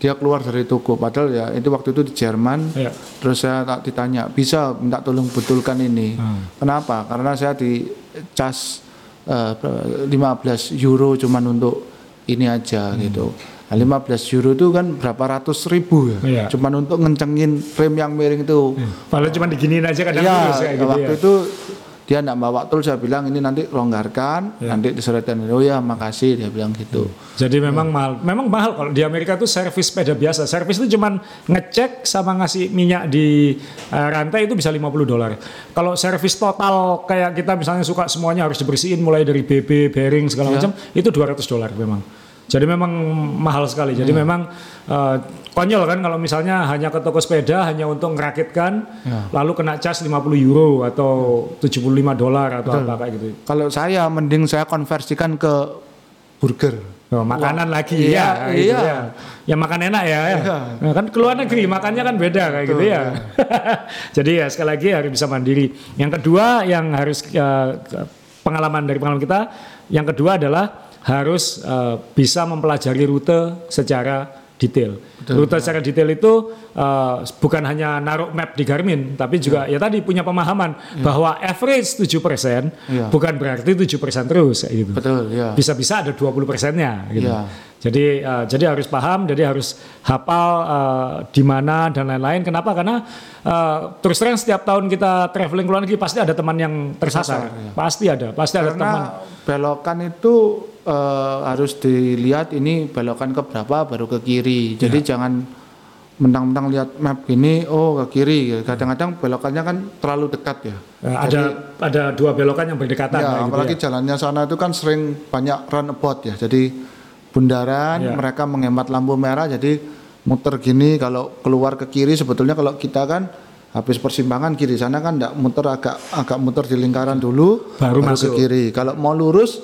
dia keluar dari toko padahal ya itu waktu itu di Jerman. Ya. Terus saya tak ditanya, bisa minta tolong betulkan ini. Hmm. Kenapa? Karena saya di cas eh, 15 euro cuman untuk ini aja Hmm. gitu. Nah, 15 euro itu kan berapa ratus ribu ya. Iya. Cuman untuk ngencengin rem yang miring itu. Padahal cuma diginiin aja kadang Iya, terus kayak gitu waktu ya. itu dia enggak bawa tool saya bilang ini nanti longgarkan, Iya. nanti diseretkan. Oh ya, makasih dia bilang gitu. Jadi memang mahal. Memang mahal kalau di Amerika tuh servis sepeda biasa. Servis itu cuman ngecek sama ngasih minyak di eh, rantai itu bisa 50 dolar. Kalau servis total kayak kita misalnya suka semuanya harus dibersihin mulai dari BB, bearing segala Ya. macam itu 200 dolar memang. Jadi memang mahal sekali. Jadi Ya. memang eh, konyol kan kalau misalnya hanya ke toko sepeda hanya untuk ngerakitkan Ya. lalu kena cas 50 euro atau 75 dolar atau apa kayak gitu. Kalau saya mending saya konversikan ke burger. Oh, makanan lagi Iya, ya, gitu iya. ya. Ya makan enak ya. ya. Iya. Nah, kan keluar negeri makannya kan beda kayak gitu ya. Jadi ya sekali lagi harus bisa mandiri. Yang kedua yang harus eh, pengalaman dari pengalaman kita, yang kedua adalah harus eh, bisa mempelajari rute secara detail. rute secara detail itu eh, bukan hanya naruh map di Garmin, tapi juga ya, tadi punya pemahaman bahwa average 7% Iya. bukan berarti 7% terus kayak gitu Betul, ya. bisa-bisa ada 20 persennya gitu. Iya. Jadi uh, jadi harus paham, jadi harus hafal uh, di mana dan lain-lain. Kenapa? Karena uh, terus terang setiap tahun kita traveling ke luar negeri pasti ada teman yang tersasar. Tersasar, iya. Pasti ada, pasti ada teman. Karena belokan itu eh, harus dilihat ini belokan ke berapa baru ke kiri. Jadi Ya. jangan mentang-mentang lihat map gini, oh ke kiri. Kadang-kadang belokannya kan terlalu dekat ya. Uh, ada ada dua belokan yang berdekatan Ya, kayak gitu apalagi ya. jalannya sana itu kan sering banyak runabout ya. Jadi bundaran Ya. mereka menghemat lampu merah jadi muter gini kalau keluar ke kiri sebetulnya kalau kita kan habis persimpangan kiri sana kan enggak muter agak agak muter di lingkaran dulu Baru ke masuk. kiri. Kalau mau lurus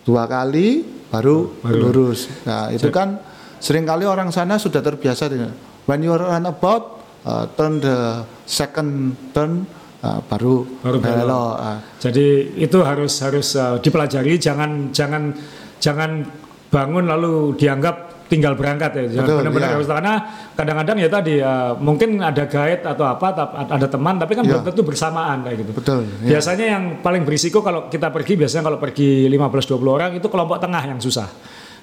dua kali baru, Baru. lurus. Nah, itu kan sering kali orang sana sudah terbiasa dengan when you run about uh, turn the second turn uh, baru, Baru belok. Ah, Jadi itu harus harus uh, dipelajari. Jangan jangan jangan bangun lalu dianggap tinggal berangkat ya. Benar-benar harus karena kadang-kadang ya tadi uh, mungkin ada guide atau apa, ada teman, tapi kan Iya. belum tentu bersamaan kayak gitu. betul. ya. Biasanya yang paling berisiko kalau kita pergi biasanya kalau pergi 15-20 orang itu kelompok tengah yang susah.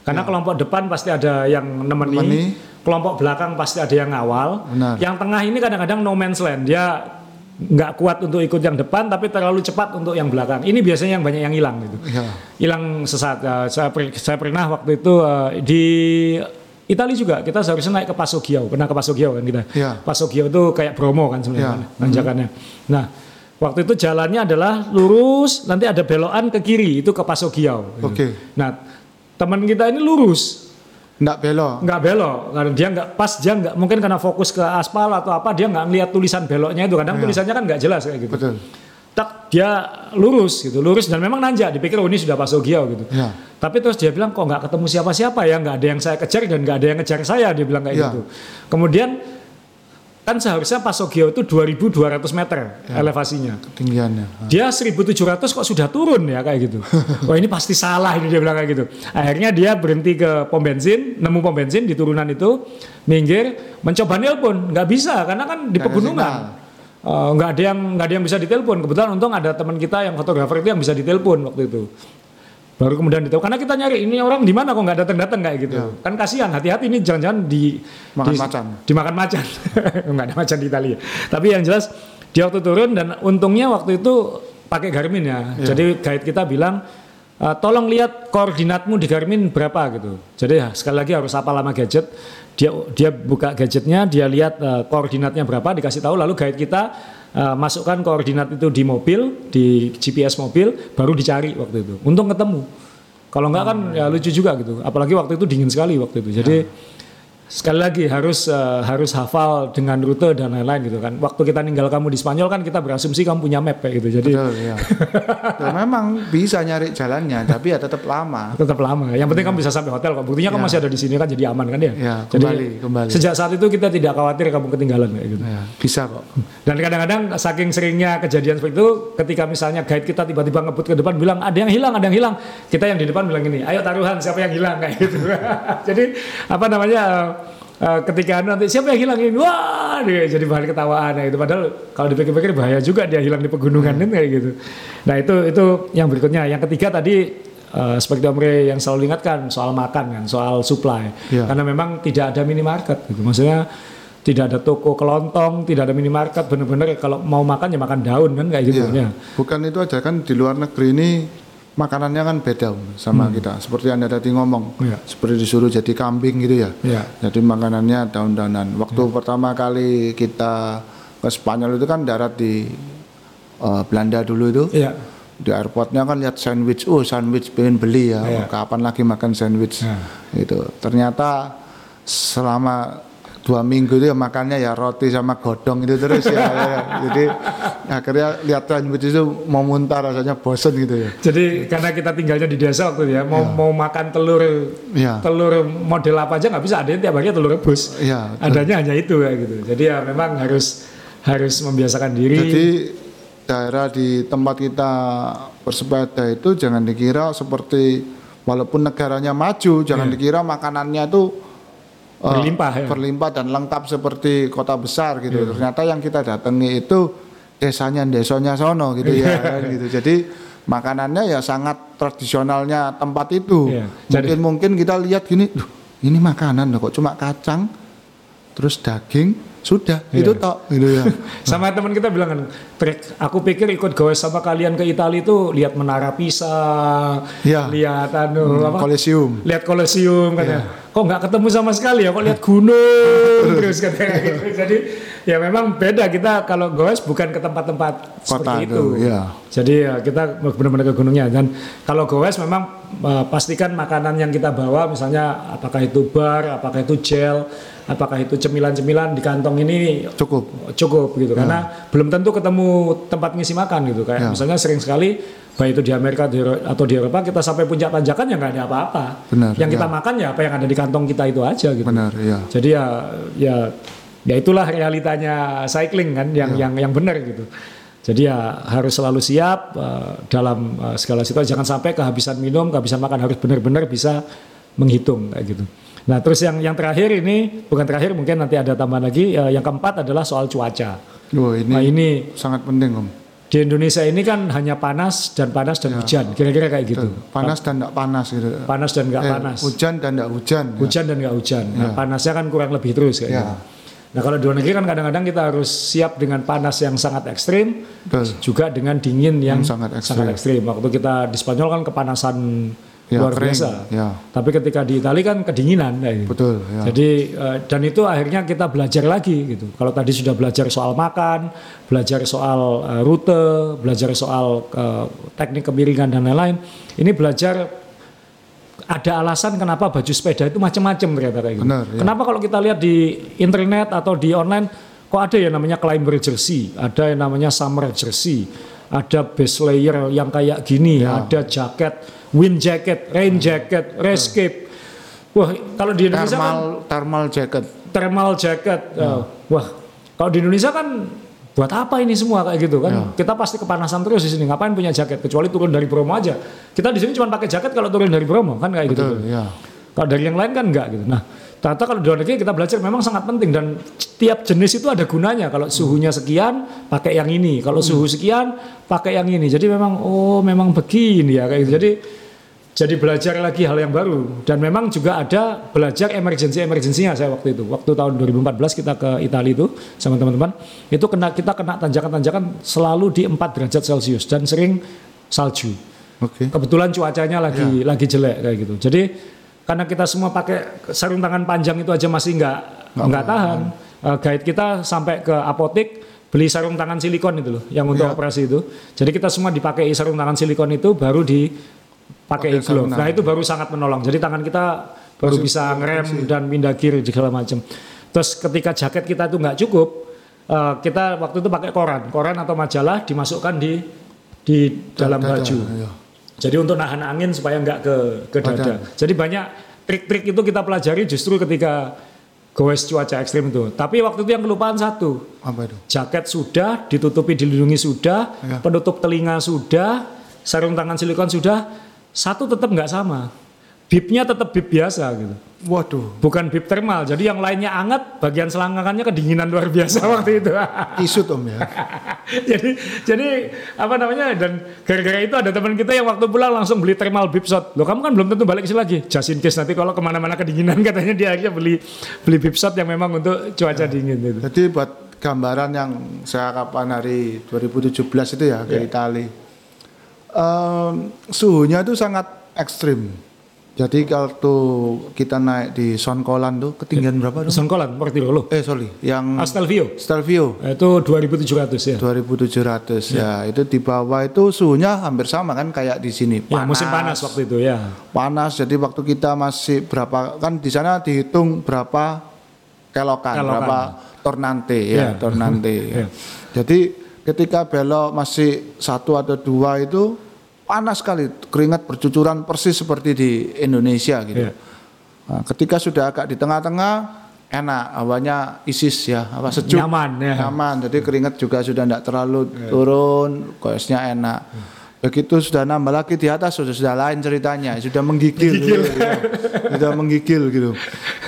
Karena kelompok depan pasti ada yang nemeni, Ya. Nemeni. kelompok belakang pasti ada yang ngawal. Benar. Yang tengah ini kadang-kadang no man's land. Dia nggak kuat untuk ikut yang depan tapi terlalu cepat untuk yang belakang. Ini biasanya yang banyak yang hilang gitu. Ya. Hilang sesaat. Ya, saya per- saya pernah waktu itu eh, di Italia juga kita seharusnya naik ke Passo Ghiau. Pernah ke Passo Ghiau kan kita. Ya. Passo Ghiau itu kayak Bromo kan sebenarnya Ya. tanjakannya. Nah, waktu itu jalannya adalah lurus, nanti ada belokan ke kiri itu ke Passo Ghiau. Oke. Nah, teman kita ini lurus, Enggak belok. nggak belok karena dia nggak pas dia nggak mungkin karena fokus ke aspal atau apa dia nggak ngeliat tulisan beloknya itu kadang tulisannya kan nggak jelas kayak gitu. Betul. Tak dia lurus gitu, lurus dan memang nanjak dipikir oh ini sudah Ghiau gitu. Ya. Tapi terus dia bilang kok nggak ketemu siapa-siapa ya, nggak ada yang saya kejar dan nggak ada yang ngejar saya, dia bilang kayak Ya. gitu. Kemudian kan seharusnya Passo Ghiau itu 2.200 meter elevasinya. Ketinggiannya. Dia 1.700 kok sudah turun ya kayak gitu. Wah ini pasti salah ini dia bilang kayak gitu. Akhirnya dia berhenti ke pom bensin, nemu pom bensin di turunan itu, minggir, mencoba nelpon, nggak bisa karena kan di ada pegunungan. Eh, nggak ada yang nggak ada yang bisa ditelepon. Kebetulan untung ada teman kita yang fotografer itu yang bisa ditelepon waktu itu. Baru kemudian ditahu karena kita nyari ini orang di mana kok nggak datang datang kayak gitu. Kan kasihan hati-hati ini jangan-jangan di Makan di- macan. dimakan macan. Nggak ada macan di Italia. Tapi yang jelas dia waktu turun dan untungnya waktu itu pakai Garmin ya. Jadi guide kita bilang "Eh, tolong lihat koordinatmu di Garmin berapa gitu. Jadi ya, sekali lagi harus apa lama gadget. Dia dia buka gadgetnya dia lihat eh, koordinatnya berapa dikasih tahu lalu guide kita eh, masukkan koordinat itu di mobil di GPS mobil baru dicari waktu itu. Untung ketemu. Kalau enggak kan ya lucu juga gitu. Apalagi waktu itu dingin sekali waktu itu. Jadi sekali lagi harus eh, harus hafal dengan rute dan lain-lain gitu kan. Waktu kita ninggal kamu di Spanyol kan kita berasumsi kamu punya map kayak gitu. Jadi Betul, ya. Dan memang bisa nyari jalannya, tapi ya tetap lama. tetap lama. Yang penting kamu bisa sampai hotel kok. Buktinya kamu masih ada di sini kan jadi aman kan ya. Ya, Jadi kembali, kembali. sejak saat itu kita tidak khawatir kamu ketinggalan kayak gitu. Ya, bisa kok. Dan kadang-kadang saking seringnya kejadian seperti itu, ketika misalnya guide kita tiba-tiba ngebut ke depan bilang ada yang hilang, ada yang hilang, kita yang di depan bilang gini, ayo taruhan siapa yang hilang kayak gitu. jadi apa namanya? Eh, ketika nanti siapa yang hilang ini, wah dia jadi bahan ketawaan ya itu. Padahal kalau dipikir-pikir bahaya juga dia hilang di pegunungan kan kayak gitu. Nah itu itu yang berikutnya. Yang ketiga tadi eh, seperti Om Rey yang selalu ingatkan soal makan kan, soal supply. Iya. Karena memang tidak ada minimarket gitu. Maksudnya tidak ada toko kelontong, tidak ada minimarket, bener-bener kalau mau makan ya makan daun kan kayak gitu Iya. ya. Bukan itu aja kan di luar negeri ini makanannya kan beda sama kita. Seperti Anda tadi ngomong, Iya. seperti disuruh jadi kambing gitu ya. Iya. Jadi makanannya daun-daunan. Waktu pertama kali kita ke Spanyol itu kan darat di eh, Belanda dulu itu. Iya. Di airportnya kan lihat sandwich, oh sandwich pengen beli ya. Iya. Kapan lagi makan sandwich? Iya. Itu ternyata selama dua minggu itu ya makannya ya roti sama godong itu terus ya, ya, ya. jadi akhirnya lihat sandwich itu mau muntah rasanya bosen gitu ya Jadi karena kita tinggalnya di desa waktu itu ya, mau mau makan telur Iya. telur model apa aja nggak bisa ada tiap hari telur rebus. Iya, betul. Adanya hanya itu kayak gitu. Jadi ya memang harus harus membiasakan diri. Jadi daerah di tempat kita bersepeda itu jangan dikira seperti walaupun negaranya maju, jangan dikira makanannya itu. Berlimpah, ya. berlimpah dan lengkap seperti kota besar gitu. Ternyata yang kita datangi itu desanya desanya sono gitu ya kan gitu. Jadi makanannya ya sangat tradisionalnya tempat itu. Iya. Jadi- Mungkin mungkin kita lihat gini, "Duh, ini makanan loh, kok cuma kacang terus daging sudah itu Iya. tok gitu ya. Sama teman kita bilang kan, "Trek, aku pikir ikut goes sama kalian ke Italia itu lihat menara Pisa, Iya. lihat anu apa? Kolesium. lihat kolosium kan Iya. ya. Kok nggak ketemu sama sekali ya? Kok lihat gunung terus katanya gitu. Jadi ya memang beda kita kalau goes bukan ke tempat-tempat seperti itu, itu. iya. Jadi ya kita benar-benar ke gunungnya dan kalau goes memang eh, pastikan makanan yang kita bawa misalnya apakah itu bar, apakah itu gel, apakah itu cemilan-cemilan di kantong ini Cukup. cukup gitu karena belum tentu ketemu tempat ngisi makan gitu kayak Ya. misalnya sering sekali baik itu di Amerika di atau di Eropa kita sampai puncak tanjakan ya nggak ada apa-apa Benar, yang kita ya. makan ya apa yang ada di kantong kita itu aja gitu Benar, ya. jadi ya ya ya itulah realitanya cycling kan yang Ya. yang yang benar gitu jadi ya harus selalu siap eh, dalam eh, segala situasi jangan sampai kehabisan minum kehabisan makan harus benar-benar bisa menghitung kayak gitu nah terus yang yang terakhir ini bukan terakhir mungkin nanti ada tambahan lagi eh, yang keempat adalah soal cuaca Wah, ini, nah ini sangat penting, Om. di Indonesia ini kan hanya panas dan panas dan hujan kira-kira kayak gitu Panas dan tidak panas gitu. panas dan nggak Eh, panas Hujan dan tidak hujan. ya. hujan dan nggak hujan. Nah, panasnya kan kurang lebih terus kayak Ya. gitu. Nah kalau di luar negeri kan kadang-kadang kita harus siap dengan panas yang sangat ekstrim, Betul. juga dengan dingin yang, Yang sangat ekstrim. ekstrim. Waktu kita di Spanyol kan kepanasan Ya, luar kering, biasa. ya. Tapi ketika di Italia kan kedinginan. gitu. Betul, ya. Jadi eh, dan itu akhirnya kita belajar lagi gitu. Kalau tadi sudah belajar soal makan, belajar soal eh, rute, belajar soal eh, teknik kemiringan dan lain-lain, ini belajar ada alasan kenapa baju sepeda itu macam-macam ternyata kayak gitu. Benar, ya. Kenapa kalau kita lihat di internet atau di online kok ada yang namanya climber jersey, ada yang namanya summer jersey, ada base layer yang kayak gini, Ya. ada jaket, wind jacket, rain jacket, race cape. Wah, kalau di Indonesia kan Thermal thermal jacket. thermal jacket. uh, wah, kalau di Indonesia kan buat apa ini semua kayak gitu kan? Ya. Kita pasti kepanasan terus di sini. Ngapain punya jaket kecuali turun dari Bromo aja. Kita di sini cuma pakai jaket kalau turun dari Bromo kan kayak gitu. Betul, ya. Kalau dari yang lain kan enggak gitu. Nah, ternyata kalau di luar negeri kita belajar memang sangat penting dan tiap jenis itu ada gunanya. Kalau suhunya sekian pakai yang ini, kalau suhu sekian pakai yang ini. Jadi memang oh memang begini ya kayak gitu. Jadi jadi belajar lagi hal yang baru. Dan memang juga ada belajar emergency emergensinya saya waktu itu. Waktu tahun 2014 kita ke Italia itu sama teman-teman. Itu kena kita kena tanjakan-tanjakan selalu di 4 derajat Celcius dan sering salju. Oke. kebetulan cuacanya lagi lagi jelek kayak gitu. Jadi karena kita semua pakai sarung tangan panjang itu aja masih nggak nggak tahan. Eh, guide kita sampai ke apotek beli sarung tangan silikon itu loh yang untuk Iya. operasi itu. Jadi kita semua dipakai sarung tangan silikon itu baru Pakai dipakai sarung glove nah itu baru sangat menolong. Jadi tangan kita baru bisa ngerem dan pindah kiri segala macam. Terus ketika jaket kita itu nggak cukup eh, kita waktu itu pakai koran. Koran atau majalah dimasukkan di di dalam Dada, baju. iya. Jadi untuk nahan angin supaya nggak ke ke dada. Jadi banyak trik-trik itu kita pelajari justru ketika goes cuaca ekstrim itu. Tapi waktu itu yang kelupaan satu, Apa itu? jaket sudah, ditutupi dilindungi sudah, Ya. penutup telinga sudah, sarung tangan silikon sudah, satu tetap nggak sama. Bibnya tetap bib biasa gitu. Waduh, Bukan bib thermal. Jadi yang lainnya anget, bagian selangkangannya kedinginan luar biasa waktu itu. isut om ya. jadi jadi apa namanya dan gara-gara itu ada teman kita yang waktu pulang langsung beli thermal bib shot. Loh kamu kan belum tentu balik ke sini lagi. Just in case nanti kalau ke mana-mana kedinginan katanya dia akhirnya beli beli bib shot yang memang untuk cuaca dingin itu. Jadi buat gambaran yang saya kapan hari 2017 itu ya ke Itali, Em, suhunya itu sangat ekstrim. Jadi kalau kita naik di Sonkolan tuh ketinggian berapa tuh? Songkolan, Mortirolo. Eh sorry, yang Astelvio Stelvio itu 2700 ya. 2700 ya. itu di bawah itu suhunya hampir sama kan kayak di sini Ya, musim panas waktu itu ya. panas jadi waktu kita masih berapa kan di sana dihitung berapa kelokan, Kelokan. berapa tornante ya, Ya. tornante ya. Ya. jadi ketika belok masih satu atau dua itu panas sekali. Keringat bercucuran persis seperti di Indonesia gitu. Ya. Nah, ketika sudah agak di tengah-tengah enak. Hawanya isis ya apa sejuk. Nyaman ya. nyaman. Jadi keringat juga sudah tidak terlalu turun goesnya enak. Begitu sudah nambah lagi di atas sudah sudah lain ceritanya. Sudah menggigil, gitu, ya. sudah menggigil gitu.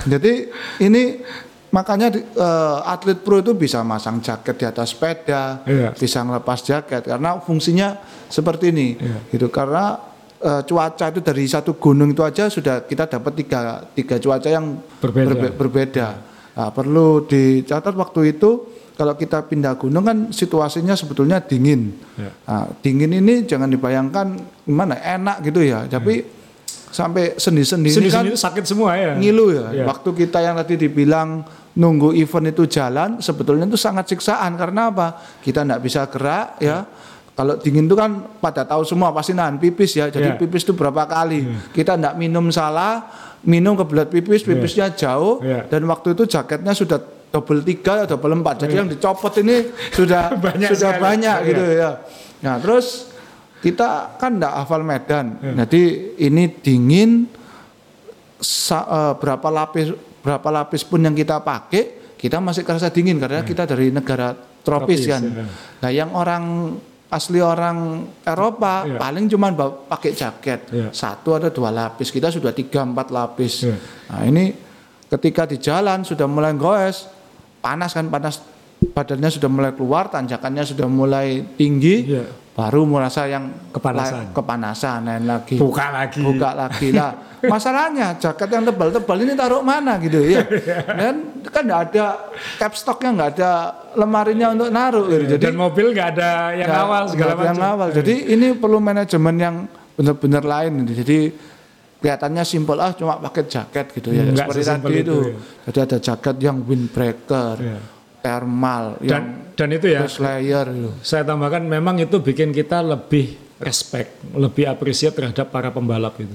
Jadi ini makanya di- eh, atlet pro itu bisa masang jaket di atas sepeda Iya. bisa ngelepas jaket karena fungsinya seperti ini Iya. gitu karena eh, cuaca itu dari satu gunung itu aja sudah kita dapat tiga tiga cuaca yang Berbeda. berbe- berbeda. Nah, perlu dicatat waktu itu kalau kita pindah gunung kan situasinya sebetulnya dingin. Ya. Nah, dingin ini jangan dibayangkan gimana enak gitu ya, tapi sampai sendi-sendi ini kan sakit semua ya. ngilu ya. Ya. Waktu kita yang tadi dibilang nunggu event itu jalan, sebetulnya itu sangat siksaan karena apa? Kita tidak bisa gerak ya. Kalau dingin itu kan pada tahu semua pasti nahan pipis ya. Jadi Ya. pipis itu berapa kali? Kita tidak minum salah, minum kebelat pipis, pipisnya jauh Ya. dan waktu itu jaketnya sudah double tiga, double empat. Jadi yang dicopot ini sudah Banyak sudah sekali. banyak Ya. gitu ya. Nah terus kita kan tidak hafal medan. Ya. Jadi ini dingin sa- eh, berapa lapis berapa lapis pun yang kita pakai kita masih kerasa dingin karena kita dari negara tropis, Tropis, kan. ya. Nah yang orang asli orang Eropa Ya. paling cuma pakai jaket Ya. satu atau dua lapis kita sudah tiga empat lapis. Ya. Nah ini ketika di jalan sudah mulai goes panas kan panas badannya sudah mulai keluar tanjakannya sudah mulai tinggi Ya. Baru merasa yang Kepanasan. la- kepanasan lain lagi Buka lagi. buka lagi lah masalahnya jaket yang tebal-tebal ini taruh mana gitu ya dan kan nggak ada cap stoknya nggak ada lemarinya untuk naruh gitu. jadi Dan mobil nggak ada yang nggak- awal segala ada yang macam. awal jadi ini perlu manajemen yang benar-benar lain gitu. jadi kelihatannya simpel ah cuma pakai jaket gitu ya Hmm, seperti tadi itu, itu, ya. jadi ada jaket yang windbreaker Ya. Thermal yang Dan dan itu ya layer gitu. saya tambahkan memang itu bikin kita lebih respect, lebih apresiat terhadap para pembalap itu.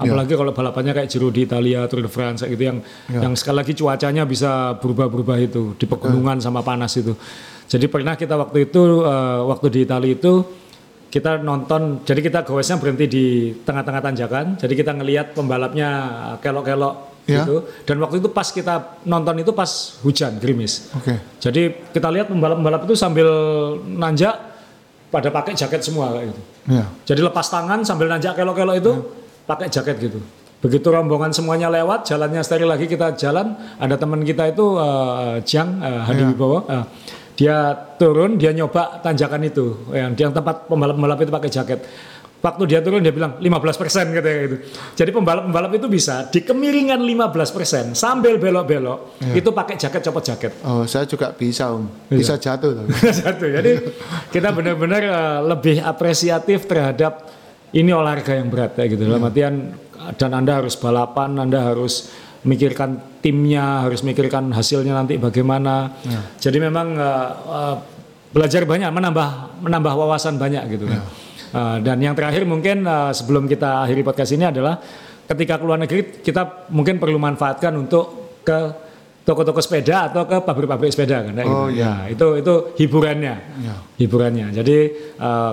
Apalagi kalau balapannya kayak Giro di Italia, Tour de France gitu yang yang sekali lagi cuacanya bisa berubah-berubah itu di pegunungan sama panas itu. Jadi pernah kita waktu itu eh, waktu di Italia itu kita nonton, jadi kita goesnya berhenti di tengah-tengah tanjakan. Jadi kita ngelihat pembalapnya kelok-kelok Ya. gitu. Dan waktu itu pas kita nonton itu pas hujan gerimis. oke Jadi kita lihat pembalap-pembalap itu sambil nanjak pada pakai jaket semua kayak gitu. ya Jadi lepas tangan sambil nanjak kelok-kelok itu pakai jaket gitu. Begitu rombongan semuanya lewat, jalannya steril lagi kita jalan, ada teman kita itu eh, Jiang eh, Hadi Wibowo, eh, dia turun, dia nyoba tanjakan itu, yang yang tempat pembalap-pembalap itu pakai jaket. Waktu dia turun dia bilang 15 persen katanya gitu. Jadi pembalap-pembalap itu bisa di kemiringan 15 persen sambil belok-belok Iya. itu pakai jaket copot jaket. Oh, saya juga bisa, Om. Bisa jatuh tapi. Satu. Jadi kita benar-benar eh, lebih apresiatif terhadap ini olahraga yang berat ya gitu. Dalam artian dan Anda harus balapan, Anda harus mikirkan timnya, harus mikirkan hasilnya nanti bagaimana. Jadi memang eh, eh, belajar banyak, menambah menambah wawasan banyak gitu kan. Eh, dan yang terakhir mungkin eh, sebelum kita akhiri podcast ini adalah ketika keluar negeri kita mungkin perlu manfaatkan untuk ke toko-toko sepeda atau ke pabrik-pabrik sepeda kan Oh, gitu. Ya, itu itu hiburannya. Ya. Hiburannya. Jadi eh,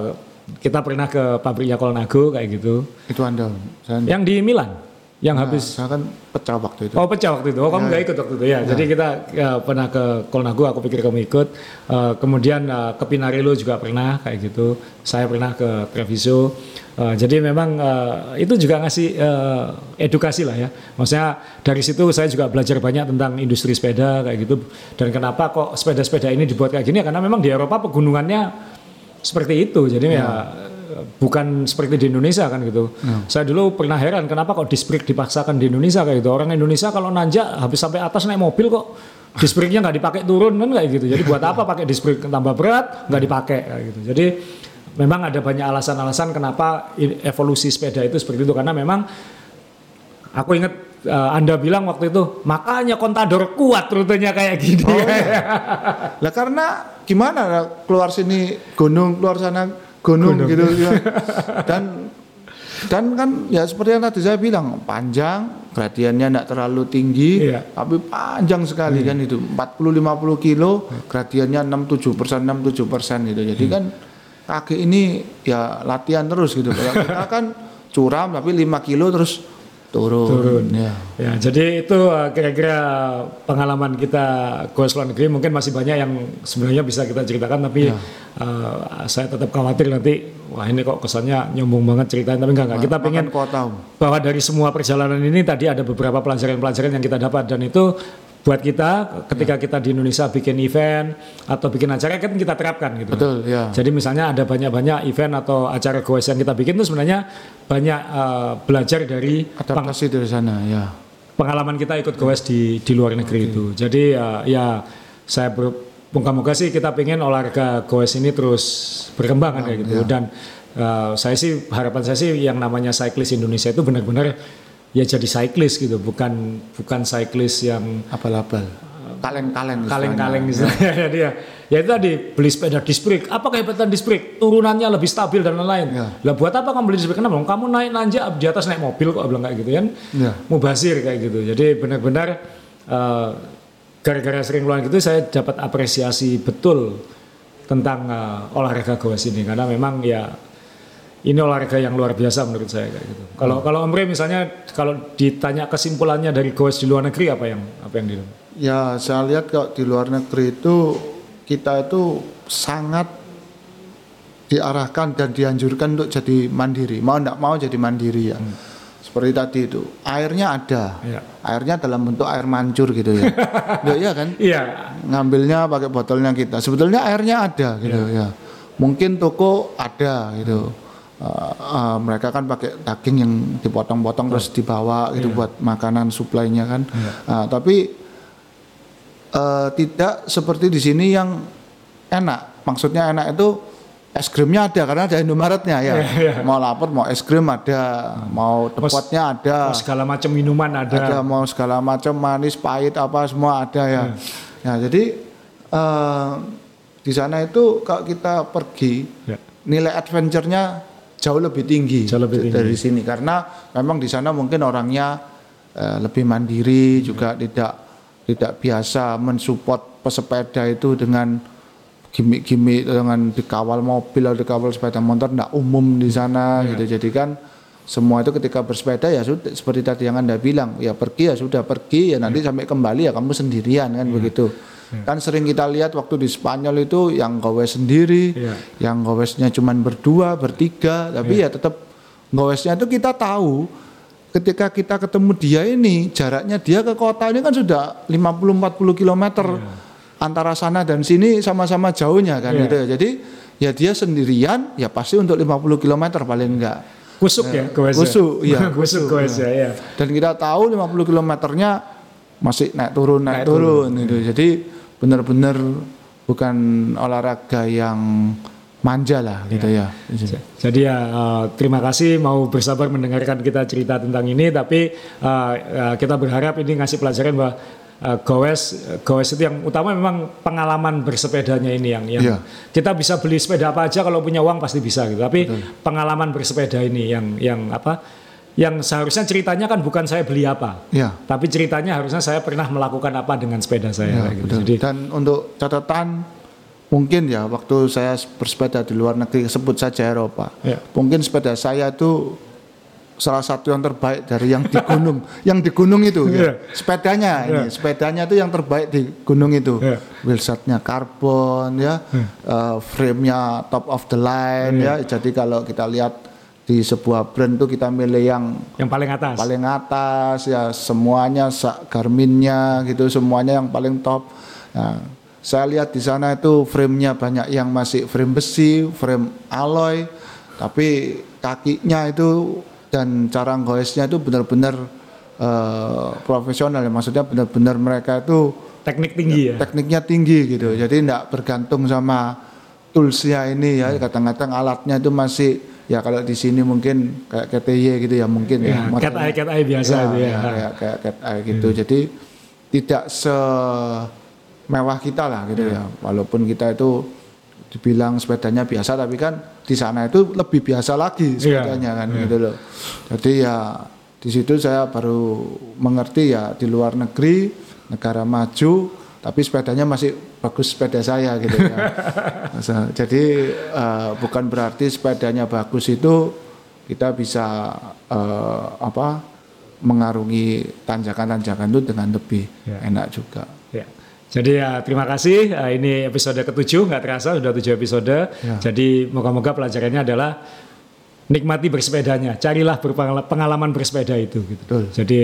kita pernah ke pabriknya Kolnago kayak gitu. Itu Anda. Saya, Yang di Milan yang habis saya kan pecah waktu itu. Oh pecah waktu itu. Oh kamu nggak ikut waktu itu ya. Jadi kita ya, pernah ke Kolnago. Aku pikir kamu ikut. Eh, kemudian eh, ke Pinarello juga pernah kayak gitu. Saya pernah ke Treviso. Eh, jadi memang eh, itu juga ngasih eh, edukasi lah ya. Maksudnya dari situ saya juga belajar banyak tentang industri sepeda kayak gitu. Dan kenapa kok sepeda-sepeda ini dibuat kayak gini? Karena memang di Eropa pegunungannya seperti itu. Jadi ya bukan seperti di Indonesia kan gitu. Saya dulu pernah heran kenapa kok disc brake dipaksakan di Indonesia kayak gitu. Orang Indonesia kalau nanjak habis sampai atas naik mobil kok disc brake-nya nggak dipakai turun kan kayak gitu. Jadi buat apa pakai disc brake tambah berat nggak dipakai kayak gitu. Jadi memang ada banyak alasan-alasan kenapa evolusi sepeda itu seperti itu karena memang aku ingat eh, Anda bilang waktu itu makanya Contador kuat rutenya kayak gini. Lah karena gimana keluar sini gunung, keluar sana gunung, gitu ya. Dan dan kan ya seperti yang tadi saya bilang panjang, gradiennya tidak terlalu tinggi, Iya. tapi panjang sekali kan itu 40-50 kilo, gradiennya 6-7 persen, 6-7 persen gitu. Jadi kan kaki ini ya latihan terus gitu. Kalau kita kan curam tapi 5 kilo terus turun. Turun. Ya. Ya, jadi itu uh, kira-kira pengalaman kita goes luar negeri mungkin masih banyak yang sebenarnya bisa kita ceritakan tapi uh, saya tetap khawatir nanti wah ini kok kesannya nyombong banget ceritain tapi enggak enggak kita pengen kota. Bahwa dari semua perjalanan ini tadi ada beberapa pelajaran-pelajaran yang kita dapat dan itu buat kita ketika kita di Indonesia bikin event atau bikin acara kan kita terapkan gitu. Betul, ya. Jadi misalnya ada banyak-banyak event atau acara goes yang kita bikin itu sebenarnya banyak uh, belajar dari Adaptasi dari sana, ya. pengalaman kita ikut goes di di luar negeri itu. Jadi ya, ya saya ber, moga-moga sih kita pengen olahraga goes ini terus berkembang kan kayak gitu. Dan uh, saya sih harapan saya sih yang namanya cyclist Indonesia itu benar-benar ya jadi cyclist gitu, bukan bukan cyclist yang Abal-abal. Kaleng-kaleng. kaleng-kaleng istilahnya. misalnya. Jadi ya, ya itu tadi beli sepeda disc brake. Apa kehebatan disc brake? Turunannya lebih stabil dan lain-lain. Ya. Lah buat apa kamu beli disc brake? Kenapa? Kamu naik nanjak di atas naik mobil kok bilang kayak gitu kan? Ya. Mubazir kayak gitu. Jadi benar-benar eh, gara-gara sering luar gitu saya dapat apresiasi betul tentang eh, olahraga goes ini karena memang ya ini olahraga yang luar biasa menurut saya kayak gitu. Kalau kalau Om Rey misalnya kalau ditanya kesimpulannya dari goes di luar negeri apa yang apa yang di Ya, saya lihat kalau di luar negeri itu kita itu sangat diarahkan dan dianjurkan untuk jadi mandiri. Mau tidak mau jadi mandiri ya. Seperti tadi itu, airnya ada. Ya. Airnya dalam bentuk air mancur gitu ya. ya iya kan? Iya, Ngambilnya pakai botolnya kita. Sebetulnya airnya ada gitu ya. Mungkin toko ada gitu. Uh, uh, mereka kan pakai daging yang dipotong-potong terus dibawa gitu buat makanan suplainya kan. Uh, tapi eh, tidak seperti di sini yang enak. Maksudnya enak itu es krimnya ada karena ada Indomaretnya ya. Mau lapar mau es krim ada, mau tepatnya ada, Oh, segala macam minuman ada. ada mau segala macam manis, pahit apa semua ada ya. Ya jadi eh, di sana itu kalau kita pergi Ya. nilai adventure-nya jauh lebih tinggi, Jauh lebih tinggi. dari sini. Karena memang di sana mungkin orangnya eh, lebih mandiri juga tidak tidak biasa mensupport pesepeda itu dengan gimmick-gimmick dengan dikawal mobil atau dikawal sepeda motor tidak umum di sana gitu. Jadi kan semua itu ketika bersepeda ya sudah seperti tadi yang anda bilang ya pergi ya sudah pergi ya nanti sampai kembali ya kamu sendirian kan begitu kan sering kita lihat waktu di Spanyol itu yang gowes sendiri Iya. yang gowesnya cuman berdua bertiga tapi ya tetap gowesnya itu kita tahu ketika kita ketemu dia ini jaraknya dia ke kota ini kan sudah 50-40 kilometer antara sana dan sini sama-sama jauhnya kan Iya. gitu ya jadi ya dia sendirian ya pasti untuk 50 km paling enggak. Kusuk ya, goes ya? Kusuk, iya, Kusuk goes ya, ya. Dan kita tahu 50 kilometernya masih naik turun naik, turun, gitu. Jadi benar-benar bukan olahraga yang manja lah gitu ya. Jadi ya uh, terima kasih mau bersabar mendengarkan kita cerita tentang ini tapi uh, uh, kita berharap ini ngasih pelajaran bahwa uh, goes goes itu yang utama memang pengalaman bersepedanya ini yang yang Iya. kita bisa beli sepeda apa aja kalau punya uang pasti bisa gitu tapi pengalaman bersepeda ini yang yang apa yang seharusnya ceritanya kan bukan saya beli apa Ya. tapi ceritanya harusnya saya pernah melakukan apa dengan sepeda saya Ya, gitu. betul. jadi Dan untuk catatan mungkin ya waktu saya bersepeda di luar negeri sebut saja Eropa. Ya. Mungkin sepeda saya itu salah satu yang terbaik dari yang di gunung, yang di gunung itu ya. Sepedanya ini, sepedanya itu yang terbaik di gunung itu. Iya. Wheelsetnya karbon ya, eh, frame-nya top of the line Iya. ya. Jadi kalau kita lihat di sebuah brand tuh kita milih yang yang paling atas. paling atas ya semuanya Garminnya gitu semuanya yang paling top. Nah, saya lihat di sana itu frame-nya banyak yang masih frame besi, frame alloy, tapi kakinya itu dan cara goesnya itu benar-benar eh, profesional ya. Maksudnya benar-benar mereka itu teknik tinggi ya? tekniknya tinggi gitu. Jadi tidak bergantung sama toolsnya ini ya. Kadang-kadang alatnya itu masih ya kalau di sini mungkin kayak KTY gitu ya mungkin ya, Ya, cat eye cat eye biasa Ya, itu ya. ya, kayak kayak cat eye gitu. Jadi tidak se mewah kita lah gitu ya. walaupun kita itu dibilang sepedanya biasa tapi kan di sana itu lebih biasa lagi Iya, sepedanya kan gitu loh. Jadi ya di situ saya baru mengerti ya di luar negeri negara maju tapi sepedanya masih bagus sepeda saya gitu ya jadi eh, bukan berarti sepedanya bagus itu kita bisa eh, apa mengarungi tanjakan-tanjakan itu dengan lebih Ya. enak juga. Ya. Jadi ya terima kasih. Eh, Ini episode ketujuh nggak terasa sudah tujuh episode. Ya. Jadi moga-moga pelajarannya adalah nikmati bersepedanya. Carilah berpengala- pengalaman bersepeda itu. Gitu. Betul. Jadi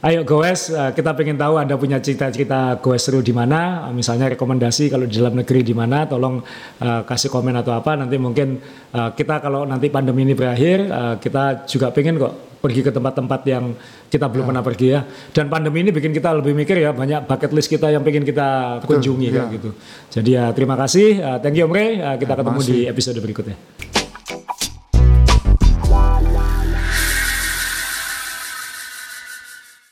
ayo goes, eh, kita pengen tahu anda punya cerita-cerita goes seru di mana. Misalnya rekomendasi kalau di dalam negeri di mana. Tolong eh, kasih komen atau apa. Nanti mungkin eh, kita kalau nanti pandemi ini berakhir, eh, kita juga pengen kok pergi ke tempat-tempat yang kita belum pernah pergi ya. Dan pandemi ini bikin kita lebih mikir ya banyak bucket list kita yang pengen kita kunjungi kayak ya. gitu. Jadi ya terima kasih, Uh, thank you Om. Uh, kita ketemu di episode berikutnya.